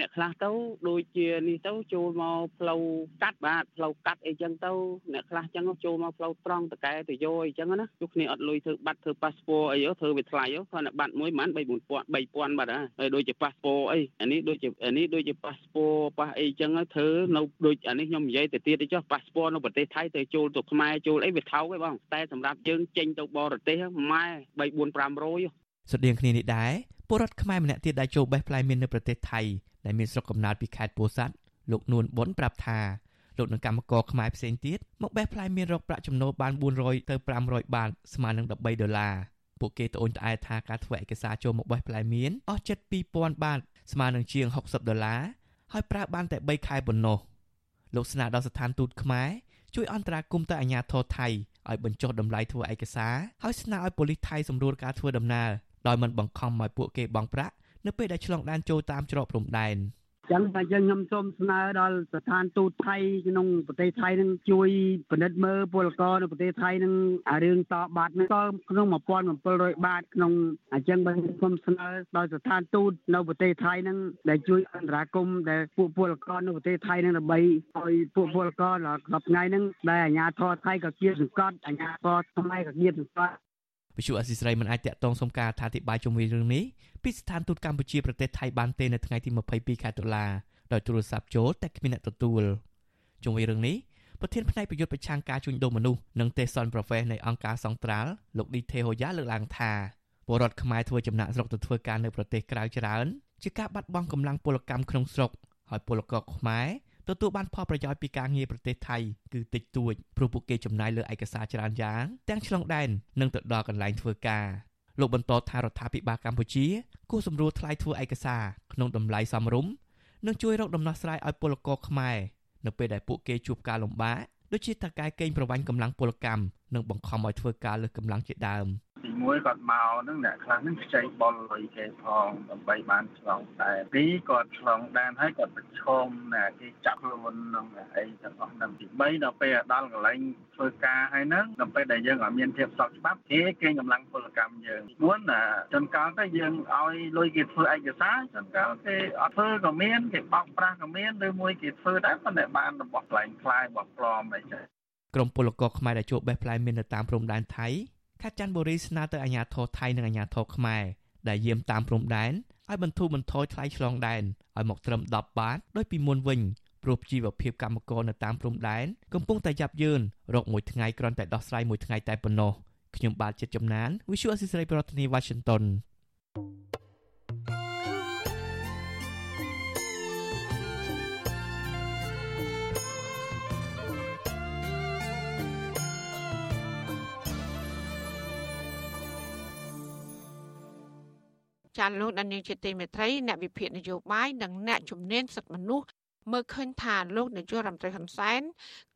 Speaker 25: អ្នកខ្លះទៅដូចជានេះទៅចូលមកផ្លូវកាត់បាទផ្លូវកាត់អីចឹងទៅអ្នកខ្លះចឹងចូលមកផ្លូវត្រង់តកែទៅយោអីចឹងណាជួគ្នាអត់លុយធ្វើបាត់ធ្វើប៉ាសពតអីធ្វើវាថ្លៃគាត់បាត់មួយប្រហែល3 4000 3000បាត់ហើយដូចជាប៉ាសពតអីអានេះដូចជាអានេះដូចជាប៉ាសពតប៉ាសអីចឹងធ្វើនៅដូចអានេះខ្ញុំនិយាយទៅទៀតទៅចុះប៉ាសពតនៅប្រទេសថៃទៅចូលទៅខ្មែរចូលអីវាថោកឯងបងតែសម្រាប់យើងចេញទៅបរទេសម៉ែ3 4 500
Speaker 16: ស្រដៀងគ្នានេះដែរ ពលរដ្ឋខ្មែរម្នាក់ទៀតដែលចូលបេះផ្លែមៀននៅប្រទេសថៃដែលមានស្រុកកំណើតពីខេត្តពោធិ៍សាត់លោកនួនប៊ុនប្រាប់ថាលោកនឹងកម្មករខ្មែរផ្សេងទៀតមកបេះផ្លែមៀនរកប្រាក់ចំណូលបាន400ទៅ500បាតស្មើនឹង13ដុល្លារពួកគេត្អូញត្អែថាការធ្វើឯកសារចូលមកបេះផ្លែមៀនអស់ជិត2000បាតស្មើនឹងជាង60ដុល្លារហើយប្រើបានតែ3ខែប៉ុណ្ណោះលោកស្នើដល់ស្ថានទូតខ្មែរជួយអន្តរាគមន៍ទៅអាជ្ញាធរថៃឲ្យបញ្ចុះតម្លៃធ្វើឯកសារហើយស្នើឲ្យប៉ូលីសថៃសម្រួលការធ្វើដំណើរ ដោយមិនបង្ខំឲ្យពួកគេបង់ប្រាក់នៅពេលដែលឆ្លងដែនចូលតាមច្រកព្រំដែន
Speaker 25: ចឹងតែយើងខ្ញុំសូមស្នើដល់ស្ថានទូតថៃក្នុងប្រទេសថៃនឹងជួយពិនិត្យមើលពលករនៅប្រទេសថៃនឹងអារឿងតបាត់នេះក៏ក្នុង1700បាតក្នុងអញ្ចឹងបើខ្ញុំស្នើដល់ស្ថានទូតនៅប្រទេសថៃនឹងដែលជួយអន្តរាគមន៍ដែលពួកពលករនៅប្រទេសថៃនឹងដើម្បីឲ្យពួកពលករដល់ថ្ងៃហ្នឹងដែលអាជ្ញាធរថៃក៏គៀបសង្កត់អាជ្ញាធរខ្មែរក៏គៀបសង្កត់
Speaker 16: វិសុអសីស្រីមិនអាចតាក់ទងសុំការអធិប្បាយជុំវិញរឿងនេះពីស្ថានទូតកម្ពុជាប្រទេសថៃបានទេនៅថ្ងៃទី22ខែតុលាដោយទូរស័ព្ទចូលតែគ្មានអ្នកទទួលជុំវិញរឿងនេះប្រធានផ្នែកប្រយុទ្ធប្រឆាំងការជួញដូរមនុស្សនិងទេសនប្រវេសនៃអង្គការសង្ត្រាល់លោកឌីថេហូយ៉ាលើកឡើងថាពលរដ្ឋខ្មែរធ្វើចំណាក់ស្រុកទៅធ្វើការនៅប្រទេសក្រៅច្រើនជាការបាត់បង់កម្លាំងពលកម្មក្នុងស្រុកហើយពលករខ្មែរ ទទួលបានផលប្រយោជន៍ពីការងារប្រទេសថៃគឺតិចតួចព្រោះពួកគេចំណាយលើឯកសារច្រើនយ៉ាងទាំងឆ្លងដែននិងទៅដល់កន្លែងធ្វើការលោកបន្តថារដ្ឋាភិបាលកម្ពុជាគួរសម្រួលថ្លៃធ្វើឯកសារក្នុងតម្លៃសមរម្យនិងជួយរកដំណោះស្រាយឲ្យពលករខ្មែរនៅពេលដែលពួកគេជួបការលំបាកដូចជាតកែកេងប្រវ័ញ្ចកម្លាំងពលកម្មនិងបង្ខំឲ្យធ្វើការលើសកម្លាំងជាដើម។
Speaker 26: ទី1គាត់មកហ្នឹងអ្នកខ្លះហ្នឹងខ្ចីបុលលុយគេផងដើម្បីបានឆ្លងដែនទីគាត់ឆ្លងដែនហើយគាត់ប្រឈមណាគេចាប់ខ្លួននឹងអីទាំងអស់ហ្នឹងទី3ដល់ពេលដល់កន្លែងធ្វើការហើយហ្នឹងដល់ពេលដែលយើងអត់មានភាពស្របច្បាប់គេគេកម្លាំងពលកម្មយើង4ណាចន្ទកាលទៅយើងឲ្យលុយគេធ្វើឯកសារចន្ទកាលគេអត់ធ្វើក៏មានគេបោកប្រាស់ក៏មានឬមួយគេធ្វើដែរប៉ុន្តែបានរបស់ខ្លែងខ្លាយរបស់ប្លំអីចឹង
Speaker 16: ក្រុមពលករខ្មែរដែលជួបបេះផ្លែមាននៅតាមព្រំដែនថៃ ខេត្តច័ន្ទបុរីស្នើទៅអាជ្ញាធរថៃនិងអាជ្ញាធរខ្មែរដែលយាមតាមព្រំដែនឲ្យបន្ធូរបន្ថយថ្លៃឆ្លងដែនឲ្យមកត្រឹម10បាតដោយពីមុនវិញព្រោះជីវភាពកម្មករនៅតាមព្រំដែនកំពុងតែយ៉ាប់យ៉ឺនរកមួយថ្ងៃគ្រាន់តែដោះស្រាយមួយថ្ងៃតែប៉ុណ្ណោះខ្ញុំបាទចិត្តចំណាន Visual Assisray ប្រធានាទី Washington
Speaker 4: ចាលោកដានីងជាទីមេត្រីអ្នកវិភាគនយោបាយនិងអ្នកជំនាញសិទ្ធិមនុស្សមើលឃើញថាលោកនាយករដ្ឋមន្ត្រីហ៊ុនសែន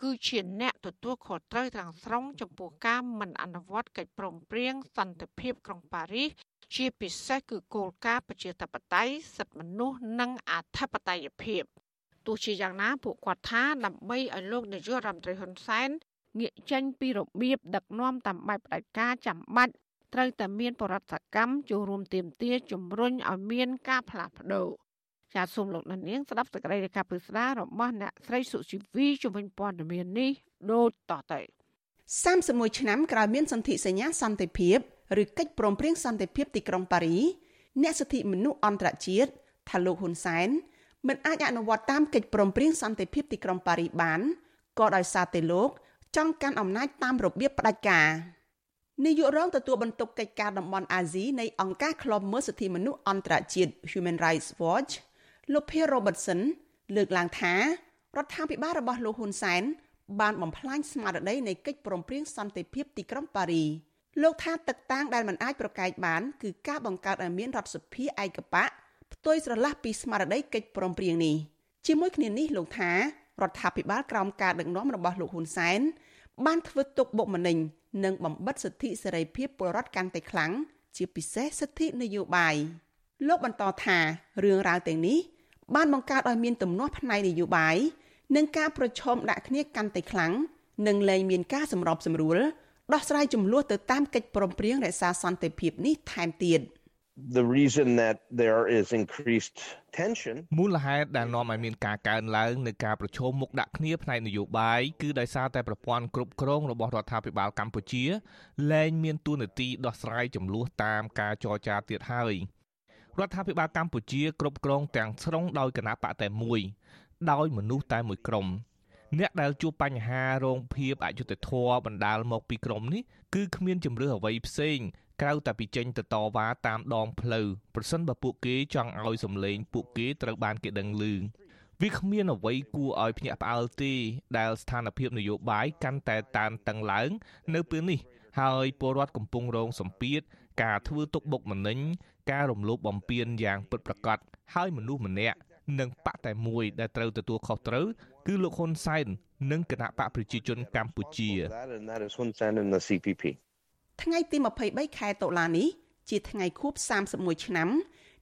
Speaker 4: គឺជាអ្នកទទួលខុសត្រូវទាំងស្រុងចំពោះការមិនអនុវត្តកិច្ចព្រមព្រៀងសន្តិភាពក្រុងប៉ារីសជាពិសេសគឺគោលការណ៍ប្រជាធិបតេយ្យសិទ្ធិមនុស្សនិងអធិបតេយ្យភាពទោះជាយ៉ាងណាពួកគាត់ថាដើម្បីឲ្យលោកនាយករដ្ឋមន្ត្រីហ៊ុនសែនងាកចេញពីរបៀបដឹកនាំតាមបែបផ្ដាច់ការចាំបាច់ ត្រូវតែមានបរិបទកម្មចូលរួមទៀមទាជំរុញឲ្យមានការផ្លាស់ប្ដូរចាសសូមលោកនាងស្ដាប់សេចក្តីរាយការណ៍ពិស្ដាររបស់អ្នកស្រីសុជីវីជំនាញព័ត៌មាននេះដូចតទៅ
Speaker 27: 31ឆ្នាំក្រោយមានសន្ធិសញ្ញាសន្តិភាពឬកិច្ចព្រមព្រៀងសន្តិភាពទីក្រុងប៉ារីអ្នកសិទ្ធិមនុស្សអន្តរជាតិថាលោកហ៊ុនសែនមិនអាចអនុវត្តតាមកិច្ចព្រមព្រៀងសន្តិភាពទីក្រុងប៉ារីបានក៏ដោយសារតែលោកចង់កាន់អំណាចតាមរបៀបផ្ដាច់ការ នាយករងទទួលបន្ទុកកិច្ចការតំបន់អាស៊ីនៃអង្គការឃ្លាំមើលសិទ្ធិមនុស្សអន្តរជាតិ Human Rights Watch លោក Pierre Robertson លើកឡើងថារដ្ឋាភិបាលរបស់លោកហ៊ុនសែនបានបំផ្លាញស្មារតីនៃកិច្ចព្រមព្រៀងសន្តិភាពទីក្រុងប៉ារីលោកថាទឹកតាំងដែលមិនអាចប្រកែកបានគឺការបង្កើតឲ្យមានរដ្ឋសភាឯកបៈផ្ទុយស្រឡះពីស្មារតីកិច្ចព្រមព្រៀងនេះជាមួយគ្នានេះលោកថារដ្ឋាភិបាលក្រោមការដឹកនាំរបស់លោកហ៊ុនសែនបានធ្វើទុកបុកម្នេញ និងបំបិតសិទ្ធិសេរីភាពពលរដ្ឋកាន់តែខ្លាំងជាពិសេសសិទ្ធិនយោបាយលោកបន្តថារឿងរ៉ាវទាំងនេះបានបង្កើតឲ្យមានទំនាស់ផ្នែកនយោបាយនិងការប្រឈមដាក់គ្នាកាន់តែខ្លាំងនិងលែងមានការសម្របសម្រួលដោះស្រាយចំនួនទៅតាមកិច្ចព្រមព្រៀងរក្សាសន្តិភាពនេះថែមទៀត
Speaker 28: the reason that there is increased tension
Speaker 6: មូលហេតុដែលនាំឲ្យមានការកើនឡើងនៃការប្រឈមមុខដាក់គ្នាផ្នែកនយោបាយគឺដោយសារតែប្រព័ន្ធគ្រប់គ្រងរបស់រដ្ឋាភិបាលកម្ពុជាលែងមានទួនាទីដោះស្រាយចំនួនតាមការចរចាទៀតហើយរដ្ឋាភិបាលកម្ពុជាគ្រប់គ្រងទាំងស្រុងដោយគណៈបកតែមួយដោយមនុស្សតែមួយក្រុមអ្នកដែលជួបបញ្ហារងភាពអយុត្តិធម៌បណ្ដាលមកពីក្រុមនេះគឺគ្មានជំរឿអ្វីផ្សេង ក្រៅតែពីចេញទៅតវ៉ាតាមដងផ្លូវប្រសិនបើពួកគេចង់ឲ្យសម្លេងពួកគេត្រូវបានគេដឹងឮវាគ្មានអ្វីគួរឲ្យភ្ញាក់ផ្អើលទេដែលស្ថានភាពនយោបាយកាន់តែតានតឹងឡើង នៅពេលនេះ ហើយពលរដ្ឋកំពុងរងសម្ពាធការធ្វើទុកបុកម្នេញការរំលោភបំពានយ៉ាងពិតប្រាកដហើយមនុស្សម្នាក់និងបកតែមួយដែលត្រូវទទួលខុសត្រូវគឺលោកហ៊ុនសែននិងគណៈបកប្រជាជនកម្ពុជា
Speaker 27: ថ្ងៃទី23ខែតុលានេះជាថ្ងៃខួប31ឆ្នាំ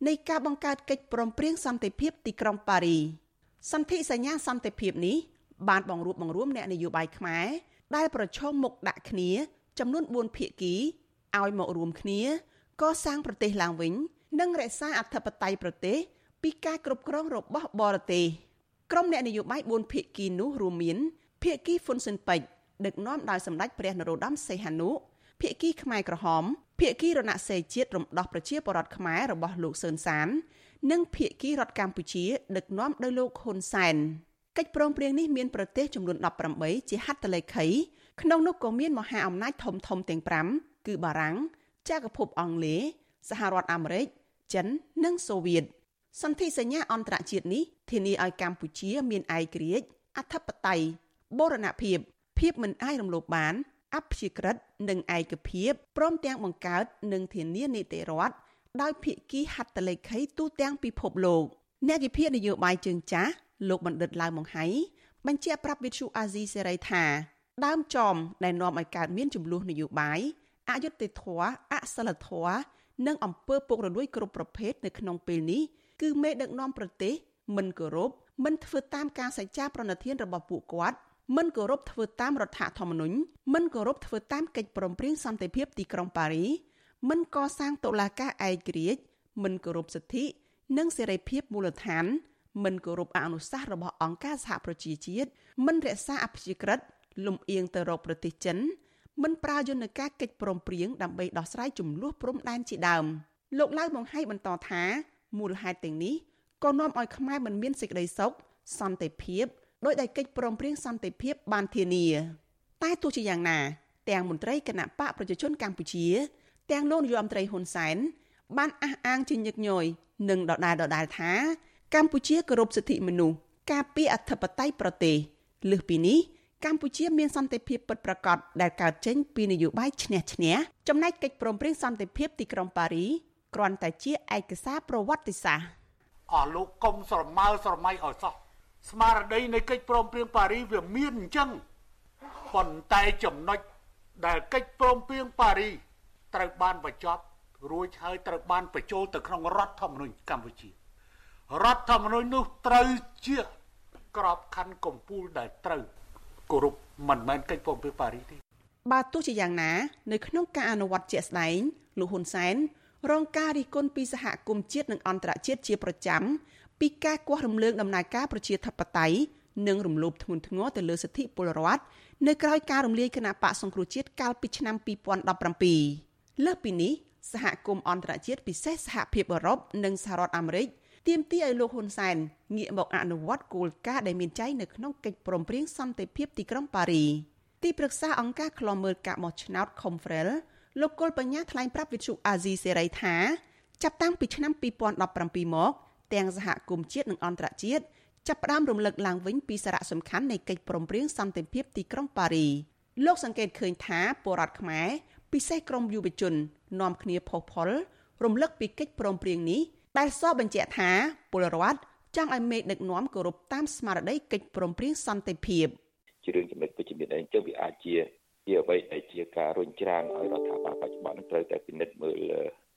Speaker 27: នៃការបង្កើតកិច្ចព្រមព្រៀងសន្តិភាពទីក្រុងប៉ារីសន្ធិសញ្ញាសន្តិភាពនេះបានបង្រួបបង្រួមអ្នកនយោបាយខ្មែរដែលប្រឈមមុខដាក់គ្នា ចំនួន4ភាគីឲ្យមករួមគ្នាកសាងប្រទេសឡើងវិញ និងរក្សាអធិបតេយ្យប្រទេសពីការគ្រប់គ្រងរបស់បរទេសក្រុមអ្នកនយោបាយ4ភាគីនោះរួមមានភាគីហ៊ុនស៊ិនពេជ្រដឹកនាំដោយសម្ដេចព្រះនរោត្តមសីហនុ ភាគីខ្មែរក្រហមភាគីរណសេរីជាតិរំដោះប្រជាពលរដ្ឋខ្មែររបស់លោកសឿនសាន និងភាគីរដ្ឋកម្ពុជា ដឹកនាំដោយលោកហ៊ុនសែនកិច្ចព្រមព្រៀងនេះមានប្រទេសចំនួន18ជាហត្ថលេខីក្នុងនោះក៏មានមហាអំណាចធំធំទាំង5គឺបារាំងចក្រភពអង់គ្លេសសហរដ្ឋអាមេរិកចិននិងសូវៀតសន្ធិសញ្ញាអន្តរជាតិនេះធានាឲ្យកម្ពុជាមានឯករាជ្យអធិបតេយ្យបូរណភាពភាពមិនអាចរំលោភបាន អព្យាក្រឹតនិងឯកភាពព្រមទាំងបង្កើតនិងធានានីតិរដ្ឋដោយភាគីហត្ថលេខីទូទាំងពិភពលោកអ្នកវិភាគនយោបាយជើងចាស់លោកបណ្ឌិតឡាវម៉ុងហៃបញ្ជាក់ប្រាប់វិទ្យុអាស៊ីសេរីថាដើមចំដែលនាំឲ្យកើតមានចំនួននយោបាយអយុត្តិធម៌អសិលធម៌និងអំពើពុករលួយគ្រប់ប្រភេទនៅក្នុងពេលនេះគឺមេដឹកនាំប្រទេសមិនគោរពមិនធ្វើតាមការសច្ចាប្រណិធានរបស់ពួកគាត់ មិនគោរពធ្វើតាមរដ្ឋធម្មនុញ្ញមិនគោរពធ្វើតាមកិច្ចព្រមព្រៀងសន្តិភាពទីក្រុងប៉ារីមិនកសាងតុលាការឯករាជ្យមិនគោរពសិទ្ធិ និងសេរីភាពមូលដ្ឋាន មិនគោរពអនុសាសន៍របស់អង្គការសហប្រជាជាតិមិនរក្សាអព្យាក្រឹតលំអៀងទៅរកប្រទេសចិនមិនប្រើយន្តការកិច្ចព្រមព្រៀងដើម្បីដោះស្រាយចំនួនព្រំដែនជាដើមលោកឡៅបង្ហាញបន្តថាមូលហេតុទាំងនេះក៏នាំឲ្យខ្មែរមិនមានសេចក្តីសុខសន្តិភាព ដោយដែលកិច្ចព្រមព្រៀងសន្តិភាពបានធានា តែទោះជាយ៉ាងណា ទាំងមន្ត្រីគណៈបកប្រជាជនកម្ពុជា ទាំងលោកនាយរដ្ឋមន្ត្រីហ៊ុនសែនបានអះអាងជាញឹកញយនិងដដែលដដែលថា កម្ពុជាគោរពសិទ្ធិមនុស្សការពារអធិបតេយ្យប្រទេសលើសពីនេះកម្ពុជាមានសន្តិភាពពិតប្រាកដដែលកើតចេញពីនយោបាយឈ្នះឈ្នះចំណែកកិច្ចព្រមព្រៀងសន្តិភាពទីក្រុងប៉ារីគ្រាន់តែជាឯកសារប្រវត្តិសាស្ត្រ
Speaker 29: អស់លោកកុំស្រមើស្រមៃឲ្យសោះ ស្មារតីនៃកិច្ចព្រមព្រៀងប៉ារីវាមានអញ្ចឹងប៉ុន្តែចំណុចដែលកិច្ចព្រមព្រៀងប៉ារីត្រូវបានបញ្ចប់រួចហើយត្រូវបានបញ្ចូលទៅក្នុងរដ្ឋធម្មនុញ្ញកម្ពុជារដ្ឋធម្មនុញ្ញនោះត្រូវជាក្របខ័ណ្ឌកម្ពុជាដែលត្រូវគោរពមិនមែនកិច្ចព្រមព្រៀងប៉ារីទេ
Speaker 27: បើទោះជាយ៉ាងណា នៅក្នុងការអនុវត្តជាក់ស្ដែងលោកហ៊ុនសែនរងការរិះគន់ពីសហគមន៍ជាតិនិងអន្តរជាតិជាប្រចាំ ពីការគាស់រំលើងដំណើរការប្រជាធិបតេយ្យនិងរំលោភធ្ងន់ធ្ងរទៅលើសិទ្ធិពលរដ្ឋនៅក្រៅការរំលាយគណៈបកសង្គ្រោះជាតិកាលពីឆ្នាំ2017លើសពីនេះសហគមន៍អន្តរជាតិពិសេសសហភាពអឺរ៉ុបនិងសហរដ្ឋអាមេរិកទាមទារឲ្យលោកហ៊ុនសែនងាកមកអនុវត្តគោលការណ៍ដែលមានចែងនៅក្នុងកិច្ចព្រមព្រៀងសន្តិភាពទីក្រុងប៉ារីទីប្រឹក្សាអង្គការឃ្លាំមើលការបោះឆ្នោត Confrel លោកគុលបញ្ញាថ្លែងប្រាប់វិទ្យុអាស៊ីសេរីថាចាប់តាំងពីឆ្នាំ2017មក ទាំងសហគមន៍ជាតិនិងអន្តរជាតិចាប់ផ្ដើមរំលឹកឡើងវិញពីសារៈសំខាន់នៃកិច្ចព្រមព្រៀងសន្តិភាពទីក្រុងប៉ារីលោកសង្កេតឃើញថាពលរដ្ឋខ្មែរពិសេសក្រមយុវជននាំគ្នាផុសផុលរំលឹកពីកិច្ចព្រមព្រៀងនេះដែលសរបញ្ជាក់ថាពលរដ្ឋចង់ឲ្យមេដឹកនាំគោរពតាមស្មារតីកិច្ចព្រមព្រៀងសន្តិភាព
Speaker 28: ជារឿងចំណុចវិជ្ជមានអីចឹងវាអាចជាជាអ្វីដែលជាការរុញច្រានឲ្យរដ្ឋាភិបាលបច្ចុប្បន្នត្រូវតែពិនិត្យមើល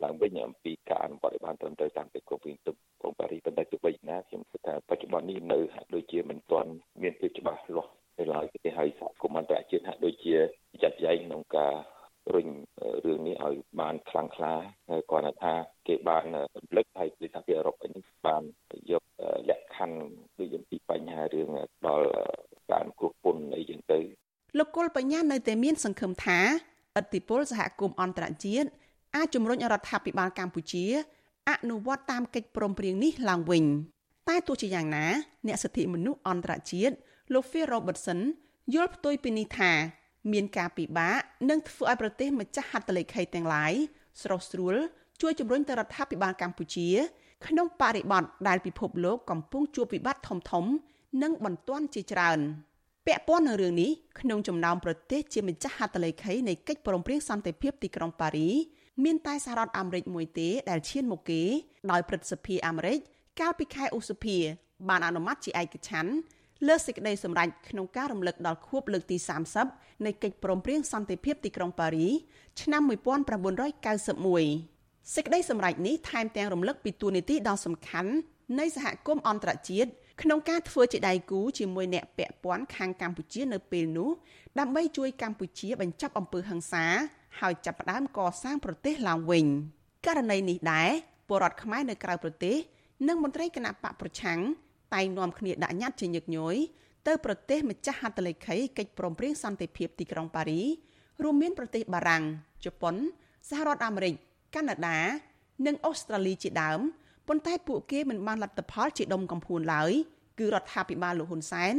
Speaker 28: ឡើងវិញអំពីការអនុវត្តឲ្យបានត្រឹមត្រូវតាមកិច្ចព្រមព្រៀងទុកក្រុងប៉ារីប៉ុន្តែទោះបីណាខ្ញុំគិតថាបច្ចុប្បន្ននេះនៅហាក់ដូចជាមិនទាន់មានភាពច្បាស់លាស់នៅឡើយទេហើយសហគមន៍អន្តរជាតិហាក់ដូចជាចាត់ចែងក្នុងការរុញរឿងនេះឲ្យបានខ្លាំងក្លាហើយគាត់ថាគេ ការគ្រប់ពន្ធអីចឹងទៅ
Speaker 27: លោកគុលបញ្ញា នៅតែមានសង្ឃឹមថាឥទ្ធិពលសហគមន៍អន្តរជាតិអាចជំរុញរដ្ឋាភិបាលកម្ពុជាអនុវត្តតាមកិច្ចព្រមព្រៀងនេះឡើងវិញតែទោះជាយ៉ាងណាអ្នកសិទ្ធិមនុស្សអន្តរជាតិលោក Phil Robertson យល់ផ្ទុយពីនេះថា មានការពិបាកនឹងធ្វើឲ្យប្រទេសម្ចាស់ហត្ថលេខីទាំងឡាយស្រស់ស្រួលជួយជំរុញទៅរដ្ឋាភិបាលកម្ពុជា ក្នុងបរិបទដែលពិភពលោកកំពុងជួបវិបត្តិធំធំនិងបន្ទាន់ជាច្រើន ពាក់ព័ន្ធនឹងរឿងនេះក្នុងចំណោមប្រទេសជាម្ចាស់ហត្ថលេខីនៃកិច្ចព្រមព្រៀងសន្តិភាពទីក្រុងប៉ារីមានតែសហរដ្ឋអាមេរិកមួយទេដែលឈានមកគេដោយព្រឹទ្ធសភាអាមេរិកកាលពីខែឧសភា បានអនុម័តជាឯកច្ឆ័ន្ទលើសេចក្តីសម្រេចក្នុងការរំលឹកដល់ខួបលើកទី30នៃកិច្ចព្រមព្រៀងសន្តិភាពទីក្រុងប៉ារីឆ្នាំ1991សេចក្តីសម្រេចនេះថែមទាំងរំលឹកពីទួលនីតិដ៏សំខាន់នៃសហគមន៍អន្តរជាតិក្នុងការធ្វើជាដៃគូជាមួយអ្នកពាក់ព័ន្ធខាងកម្ពុជានៅពេលនោះដើម្បីជួយកម្ពុជាបញ្ចប់អំពើហិង្សាហើយចាប់ផ្ដើមកសាងប្រទេសឡើងវិញករណីនេះដែរពលរដ្ឋខ្មែរនៅក្រៅប្រទេសនិងមន្ត្រីគណៈបកប្រឆាំងតែងនាំគ្នាដាក់ញត្តិជាញឹកញយទៅប្រទេសម្ចាស់ហត្ថលេខីកិច្ចព្រមព្រៀងសន្តិភាពទីក្រុងប៉ារីរួមមានប្រទេសបារាំងជប៉ុនសហរដ្ឋអាមេរិកកាណាដា និងអូស្ត្រាលីជាដើម ប៉ុន្តែពួកគេមិនបានលទ្ធផលជាដុំកំភួនឡើយគឺរដ្ឋាភិបាលលោកហ៊ុនសែន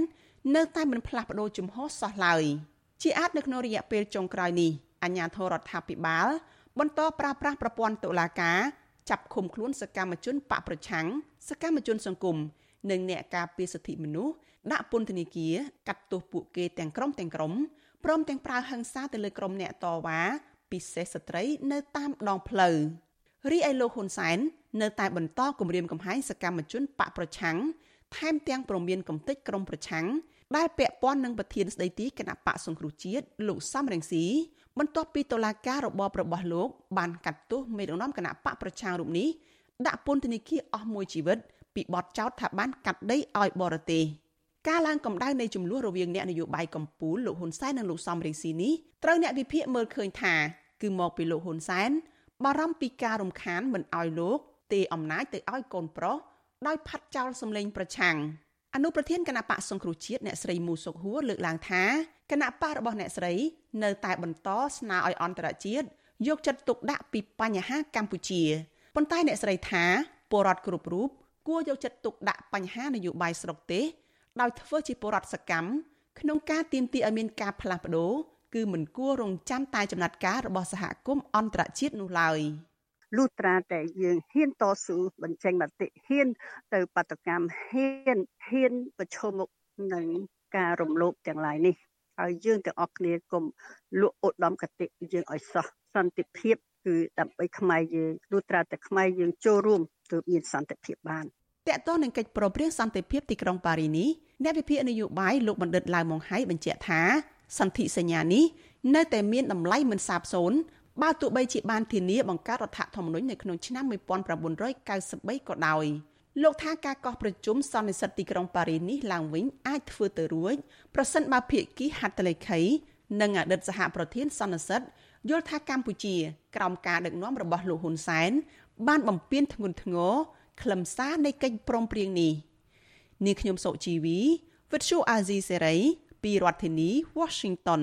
Speaker 27: នៅតែមិនផ្លាស់ប្ដូរជំហរសោះឡើយជាអាចនៅក្នុងរយៈពេលចុងក្រោយនេះអាជ្ញាធររដ្ឋាភិបាល បន្តប្រើប្រាស់ប្រព័ន្ធតុលាការចាប់ឃុំខ្លួនសកម្មជនបកប្រឆាំងសកម្មជនសង្គមនិងអ្នកការពារសិទ្ធិមនុស្សដាក់ពន្ធនាគារកាត់ទោសពួកគេទាំងក្រុមទាំងក្រុមព្រមទាំងប្រើហិង្សាទៅលើក្រុមអ្នកតវ៉ាពិសេសស្ត្រីនៅតាមដងផ្លូវរីឯលោកហ៊ុនសែន នៅតែបន្តគម្រាមកំហែងសកម្មជនបកប្រឆាំងថែមទាំងប្រមានកំទេចក្រុមប្រឆាំងដែលពាក់ព័ន្ធនឹងប្រធានស្ដីទីគណៈបកសង្គ្រោះជាតិលោកសំរងស៊ីបន្ទាប់ពីតុលាការរបបរបស់លោកបានកាត់ទោសមេដឹកនាំគណៈបកប្រឆាំងរូបនេះដាក់ពន្ធនាគារអស់មួយជីវិតពីបទចោទថាបានកាត់ដីឲ្យបរទេសការឡើងកម្ដៅនៃចំនួនរវាងអ្នកនយោបាយកម្ពុជាលោកហ៊ុនសែននិងលោកសំរងស៊ីនេះត្រូវអ្នកវិភាគមើលឃើញថាគឺមកពីលោកហ៊ុនសែនបារម្ភពីការរំខានមិនឲ្យលោក ទេអំណាចទៅឲ្យកូនប្រុសដោយផាត់ចោលសម្លេងប្រឆាំងអនុប្រធានគណៈបកសង្គ្រោះជាតិអ្នកស្រីមូសុកហួរលើកឡើងថាគណៈបករបស់អ្នកស្រី នៅតែបន្តស្នើឲ្យអន្តរជាតិយកចិត្តទុកដាក់ពីបញ្ហាកម្ពុជាប៉ុន្តែអ្នកស្រីថាពលរដ្ឋគ្រប់រូបគួរយកចិត្តទុកដាក់បញ្ហានយោបាយស្រុកទេសដោយធ្វើជាពលរដ្ឋសកម្មក្នុងការទាមទារឲ្យមានការផ្លាស់ប្ដូរគឺមិនគួររងចាំតែចំណាត់ការរបស់សហគមន៍អន្តរជាតិនោះឡើយ
Speaker 30: លុះត្រាតែយើងហ៊ានតស៊ូបញ្ចេញមតិហ៊ាន ទៅបដកម្មហ៊ានហ៊ានប្រឈមមុខនឹងការរំលោភទាំងឡាយនេះហើយយើងទាំងអស់គ្នាគុំលក់ឧត្តមគតិយើងឲ្យសោះសន្តិភាពគឺដើម្បីខ្មែរយើងលុះត្រាតែខ្មែរយើងចូលរួមទើបមានសន្តិភាពបាន
Speaker 27: តកតងនឹងកិច្ចប្រព្រឹត្តសន្តិភាពទីក្រុងប៉ារីនេះអ្នកវិភាគនយោបាយលោកបណ្ឌិតឡាវម៉ុងហៃបញ្ជាក់ថាសន្ធិសញ្ញានេះនៅតែមានតម្លៃមិនសាបសូន្យ បើទោះបីជាបានធានាបង្កើតរដ្ឋធម្មនុញ្ញនៅក្នុងឆ្នាំ1993ក៏ដោយលោកថាការកោះប្រជុំសន្និសីទទីក្រុងប៉ារីនេះឡើងវិញអាចធ្វើទៅរួចប្រសិនបើភាគីហត្ថលេខី និងអតីតសហប្រធានសន្និសីទយល់ថាកម្ពុជា ក្រោមការដឹកនាំរបស់លោកហ៊ុនសែនបានបំពេញធ្ងន់ធ្ងរខ្លឹមសារនៃកិច្ចព្រមព្រៀងនេះនាងខ្ញុំសុជីវីវិទ្យុអាស៊ីសេរីពីរដ្ឋធានី Washington